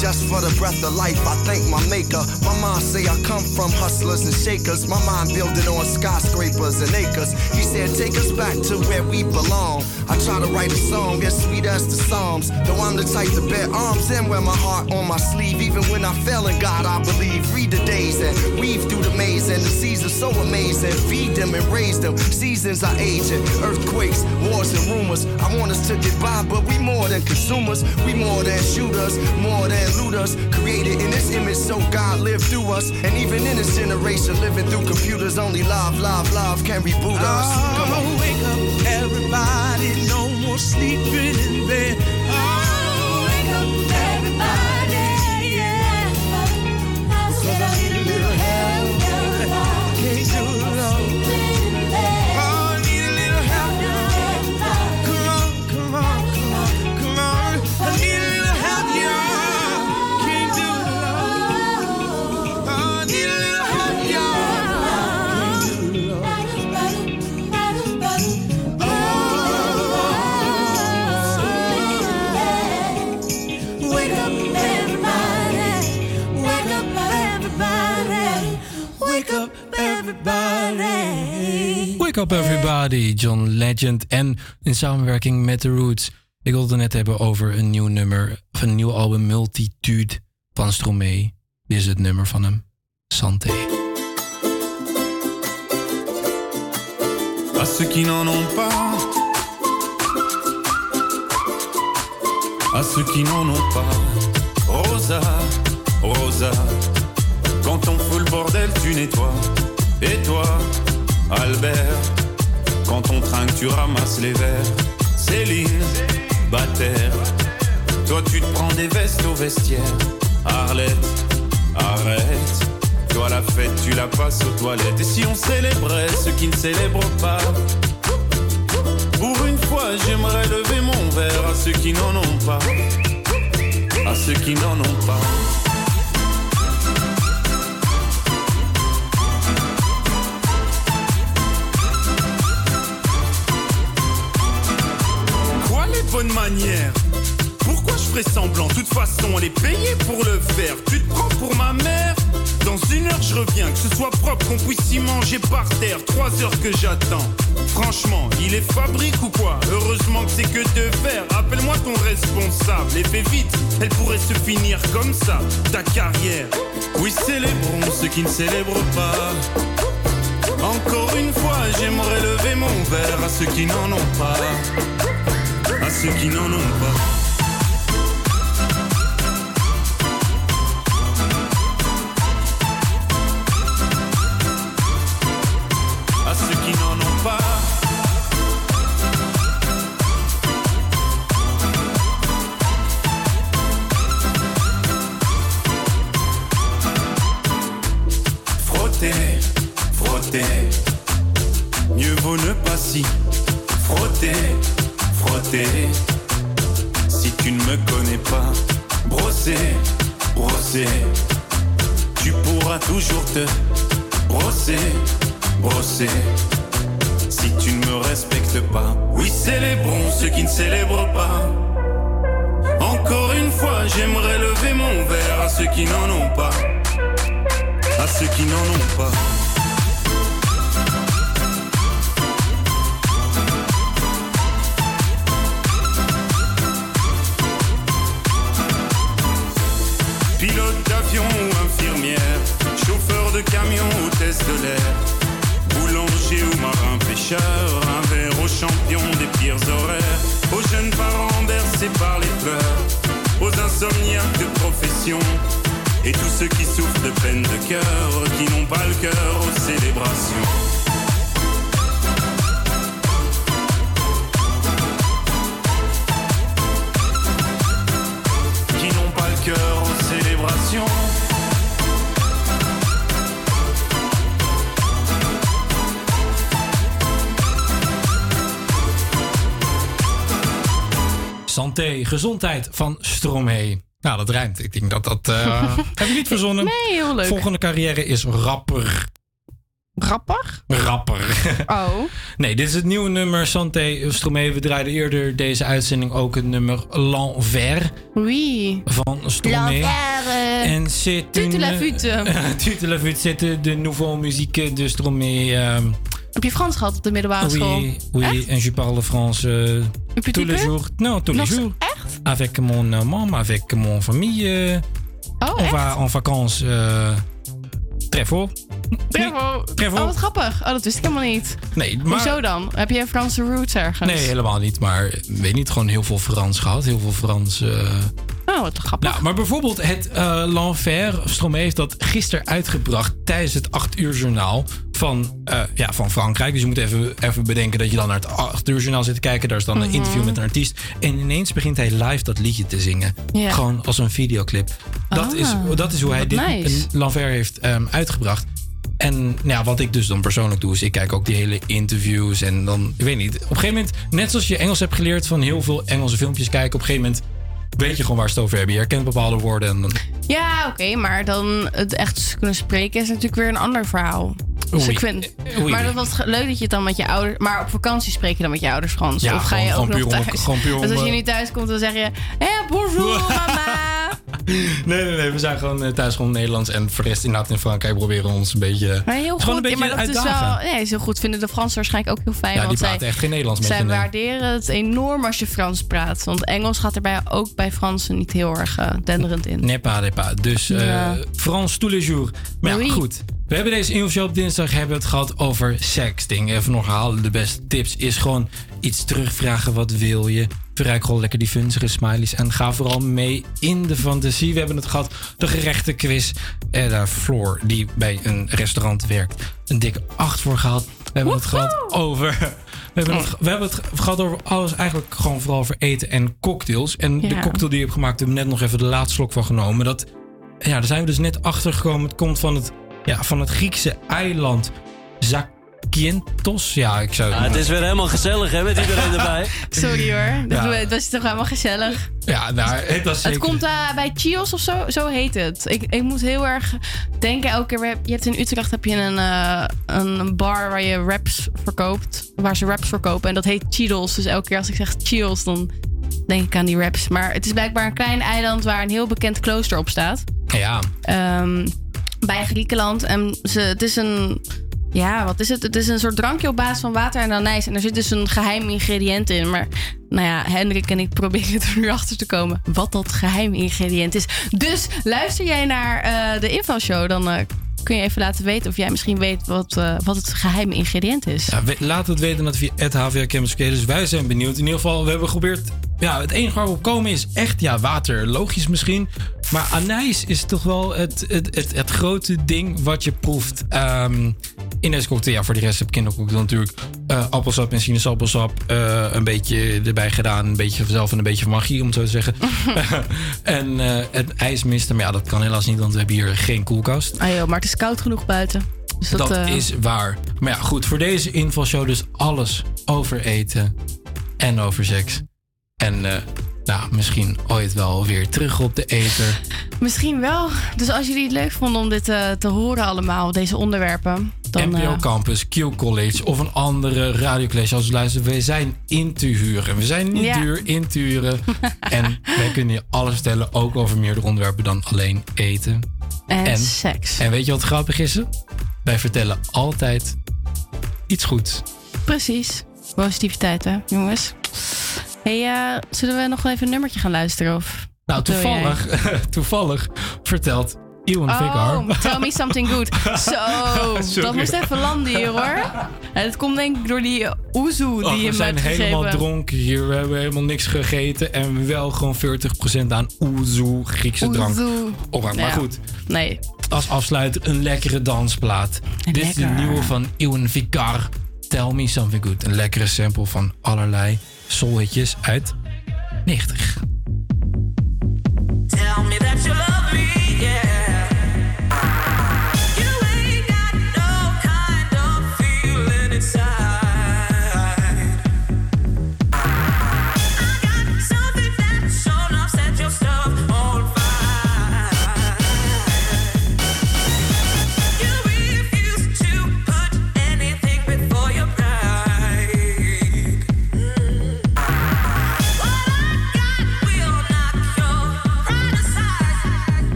just
for the breath of life. I thank my maker. My mom say I come from hustlers and shakers. My mind building on skyscrapers and acres said, take us back to where we belong. I try to write a song as sweet as the Psalms. Though I'm the type to bear arms and wear my heart on my sleeve. Even when I fell in God, I believe. Read the days and weave through the maze and the seasons so amazing. Feed them and raise them. Seasons are aging. Earthquakes, wars, and rumors. I want us to get by, but we more than consumers. We more than shooters, more than looters created in this image, so God lived through us. And even in this generation, living through computers, only live, live, live can reboot us. Come on.
Wake up, everybody, no more sleeping in bed. Wake Up Everybody,
John Legend. En in samenwerking met The Roots. Ik wilde het net hebben over een nieuw nummer. Van een nieuw album Multitude van Stromae. Dit is het nummer van hem. Santé.
À ceux qui n'en ont pas, à ceux qui n'en ont pas. Rosa, Rosa, quand on fout le bordel, tu nettoies. Et toi, Albert, quand on trinque, tu ramasses les verres. Céline, Bataire, toi tu te prends des vestes au vestiaire. Arlette, arrête. Toi la fête, tu la passes aux toilettes. Et si on célébrait ceux qui ne célèbrent pas? Pour une fois, j'aimerais lever mon verre à ceux qui n'en ont pas. À ceux qui n'en ont pas. Bonnes manières Pourquoi je ferais semblant? De toute façon, on est payé pour le faire. Tu te prends pour ma mère? Dans une heure, je reviens. Que ce soit propre, qu'on puisse y manger par terre. Trois heures que j'attends. Franchement, il est fabrique ou quoi? Heureusement que c'est que de faire. Appelle-moi ton responsable et fais vite. Elle pourrait se finir comme ça, ta carrière. Oui, célébrons ceux qui ne célèbrent pas. Encore une fois, j'aimerais lever mon verre à ceux qui n'en ont pas. À ceux qui n'en ont
gezondheid van Stromae. Nou, dat rijmt. Ik denk dat dat... eh heb ik niet verzonnen.
Nee, heel leuk.
Volgende carrière is rapper.
Rapper?
Rapper.
Oh.
Nee, dit is het nieuwe nummer Santé Stromae. We draaiden eerder deze uitzending ook het nummer L'Envers
Oui.
van Stromae.
L'envers,
En c'est
Tute la fute.
Tute la fute, c'est de, nouvelle musique de Stromae. euh,
Heb je Frans gehad op de middelbare school?
oui, oui, en je parle français
petit
tous les jours. Non, tous
Nog
les jours. Avec mon euh, maman, avec mon famille. euh,
Oh,
on va en fort.
Bravo.
Bravo.
Oh, wat grappig. Oh, dat wist ik helemaal niet.
Nee, maar...
Hoezo dan? Heb je Franse roots ergens?
Nee, helemaal niet. Maar ik weet niet, gewoon heel veel Frans gehad. Heel veel Frans. eh,
Oh, wat grappig.
Nou, maar bijvoorbeeld het uh, L'Enfer. Stromae heeft dat gisteren uitgebracht tijdens het 8 uur journaal van, eh, ja, van Frankrijk. Dus je moet even, even bedenken dat je dan naar het 8 uur journaal zit te kijken. Daar is dan een
Mhm.
interview met een artiest. En ineens begint hij live dat liedje te zingen. Gewoon als een videoclip. Dat,
Ah,
is, dat is hoe hij dit
nice.
L'Enfer heeft ehm, uitgebracht. En nou ja, wat ik dus dan persoonlijk doe, is ik kijk ook die hele interviews. En dan, ik weet niet, op een gegeven moment, net zoals je Engels hebt geleerd van heel veel Engelse filmpjes kijken, op een gegeven moment weet je gewoon waar ze het over hebben. Je herkent bepaalde woorden. En
Ja, oké, maar dan het echt kunnen spreken is natuurlijk weer een ander verhaal. Dus
Oei.
ik vind.
Oei.
Maar dat was leuk dat je het dan met je ouders. Maar op vakantie spreek je dan met je ouders Frans.
Ja,
of ga je ook
gewoon
nog
puur
thuis?
gewoon puur om,
dus als je
eh,
nu thuis komt, dan zeg je: Hé, bonjour, mama.
Nee, nee, nee. We zijn gewoon eh, thuis gewoon Nederlands. En voor de rest inderdaad in Frankrijk proberen we ons een beetje...
Maar heel
gewoon een
goed.
beetje
Ja, maar dat is wel, nee, heel goed. Vinden de Fransen waarschijnlijk ook heel fijn.
Ja, die
want zij,
praten echt geen Nederlands met
Zij waarderen het enorm als je Frans praat. Want Engels gaat er bij, ook bij Fransen niet heel erg eh, denderend in.
Nee, pas. Dus eh
Ja.
Frans tous les jours. Maar ja, goed. We hebben deze infoshow op dinsdag hebben het gehad over sexting. Even nog herhalen, de beste tips is gewoon iets terugvragen. Wat wil je? Verrijk gewoon lekker die funzige smileys. En ga vooral mee in de fantasie. We hebben het gehad, de gerechte quiz. En daar Floor, die bij een restaurant werkt, een dikke 8 voor gehad. We hebben het gehad over... We hebben, het, we hebben het gehad over alles, eigenlijk gewoon vooral over eten en cocktails. En de cocktail die je hebt gemaakt, hebben we net nog even de laatste slok van genomen. Dat, ja, daar zijn we dus net achter gekomen. Het komt van het, ja, van het Griekse eiland Zakynthos. Ja, ik zou
Ja, het is weer helemaal gezellig, hè, met iedereen erbij.
Sorry hoor. Dat,
Ja.
dat is toch helemaal gezellig.
Ja, nou, het was zeker...
Het komt eh, bij Chios of zo, zo heet het. Ik, ik moet heel erg denken elke keer. Je hebt in Utrecht heb je een, eh, een bar waar je wraps verkoopt. Waar ze wraps verkopen. En dat heet Cheetos. Dus elke keer als ik zeg Cheetos, dan denk ik aan die wraps. Maar het is blijkbaar een klein eiland waar een heel bekend klooster op staat.
Ja,
Ehm, bij Griekenland. En ze, het is een. Ja, wat is het? Het is een soort drankje op basis van water en anijs. En er zit dus een geheim ingrediënt in. Maar nou ja, Hendrik en ik proberen er nu achter te komen wat dat geheim ingrediënt is. Dus luister jij naar eh, de infoshow, dan eh, kun je even laten weten of jij misschien weet wat, eh, wat het geheime ingrediënt is.
Ja, laat het weten dat via het HVA Campus. Dus wij zijn benieuwd. In ieder geval, we hebben geprobeerd... Ja, het enige waar we op komen is echt ja, water. Logisch misschien. Maar anijs is toch wel het, het, het, het grote ding wat je proeft. Ehm, in deze cocktail, ja, voor de rest heb ik kindercocktail natuurlijk eh, appelsap en sinaasappelsap. eh, een beetje erbij gedaan. Een beetje vanzelf en een beetje van magie, om het zo te zeggen. en eh het ijsmisten. Maar ja, dat kan helaas niet, want we hebben hier geen koelkast.
Ah joh, maar het is koud genoeg buiten. Dus dat,
Dat is waar. Maar ja, goed, voor deze infoshow dus alles over eten en over seks. En nou, misschien ooit wel weer terug op de eter.
Misschien wel. Dus als jullie het leuk vonden om dit eh, te horen allemaal, deze onderwerpen. Dan,
NPO
eh,
Campus, Q College of een andere radiocollege als luisteren. We zijn in te huren. We zijn niet
Ja.
duur in te huren. en wij kunnen je alles vertellen, ook over meerdere onderwerpen dan alleen eten.
En seks.
En weet je wat grappig is? Wij vertellen altijd iets goeds.
Precies. Positiviteit, hè, jongens. Hey, eh, zullen we nog even een nummertje gaan luisteren? Of
Nou, toevallig, toevallig vertelt Vigar.
Oh, tell me something good. Zo, dat moest even landen hier, hoor. En het komt denk ik door die oezoe die
Och,
je
we
me
zijn
hebt
helemaal
gegeven.
dronken hier. We hebben helemaal niks gegeten. En wel gewoon 40% aan oezoe, Griekse drank.
Oezoe.
Oh, maar goed.
Nee.
Als afsluiter een lekkere dansplaat. Dit is de
Lekker.
nieuwe van Ewan Vigar. Tell me something good. Een lekkere sample van allerlei soulhitjes uit 90.
Tell me that you love me, yeah.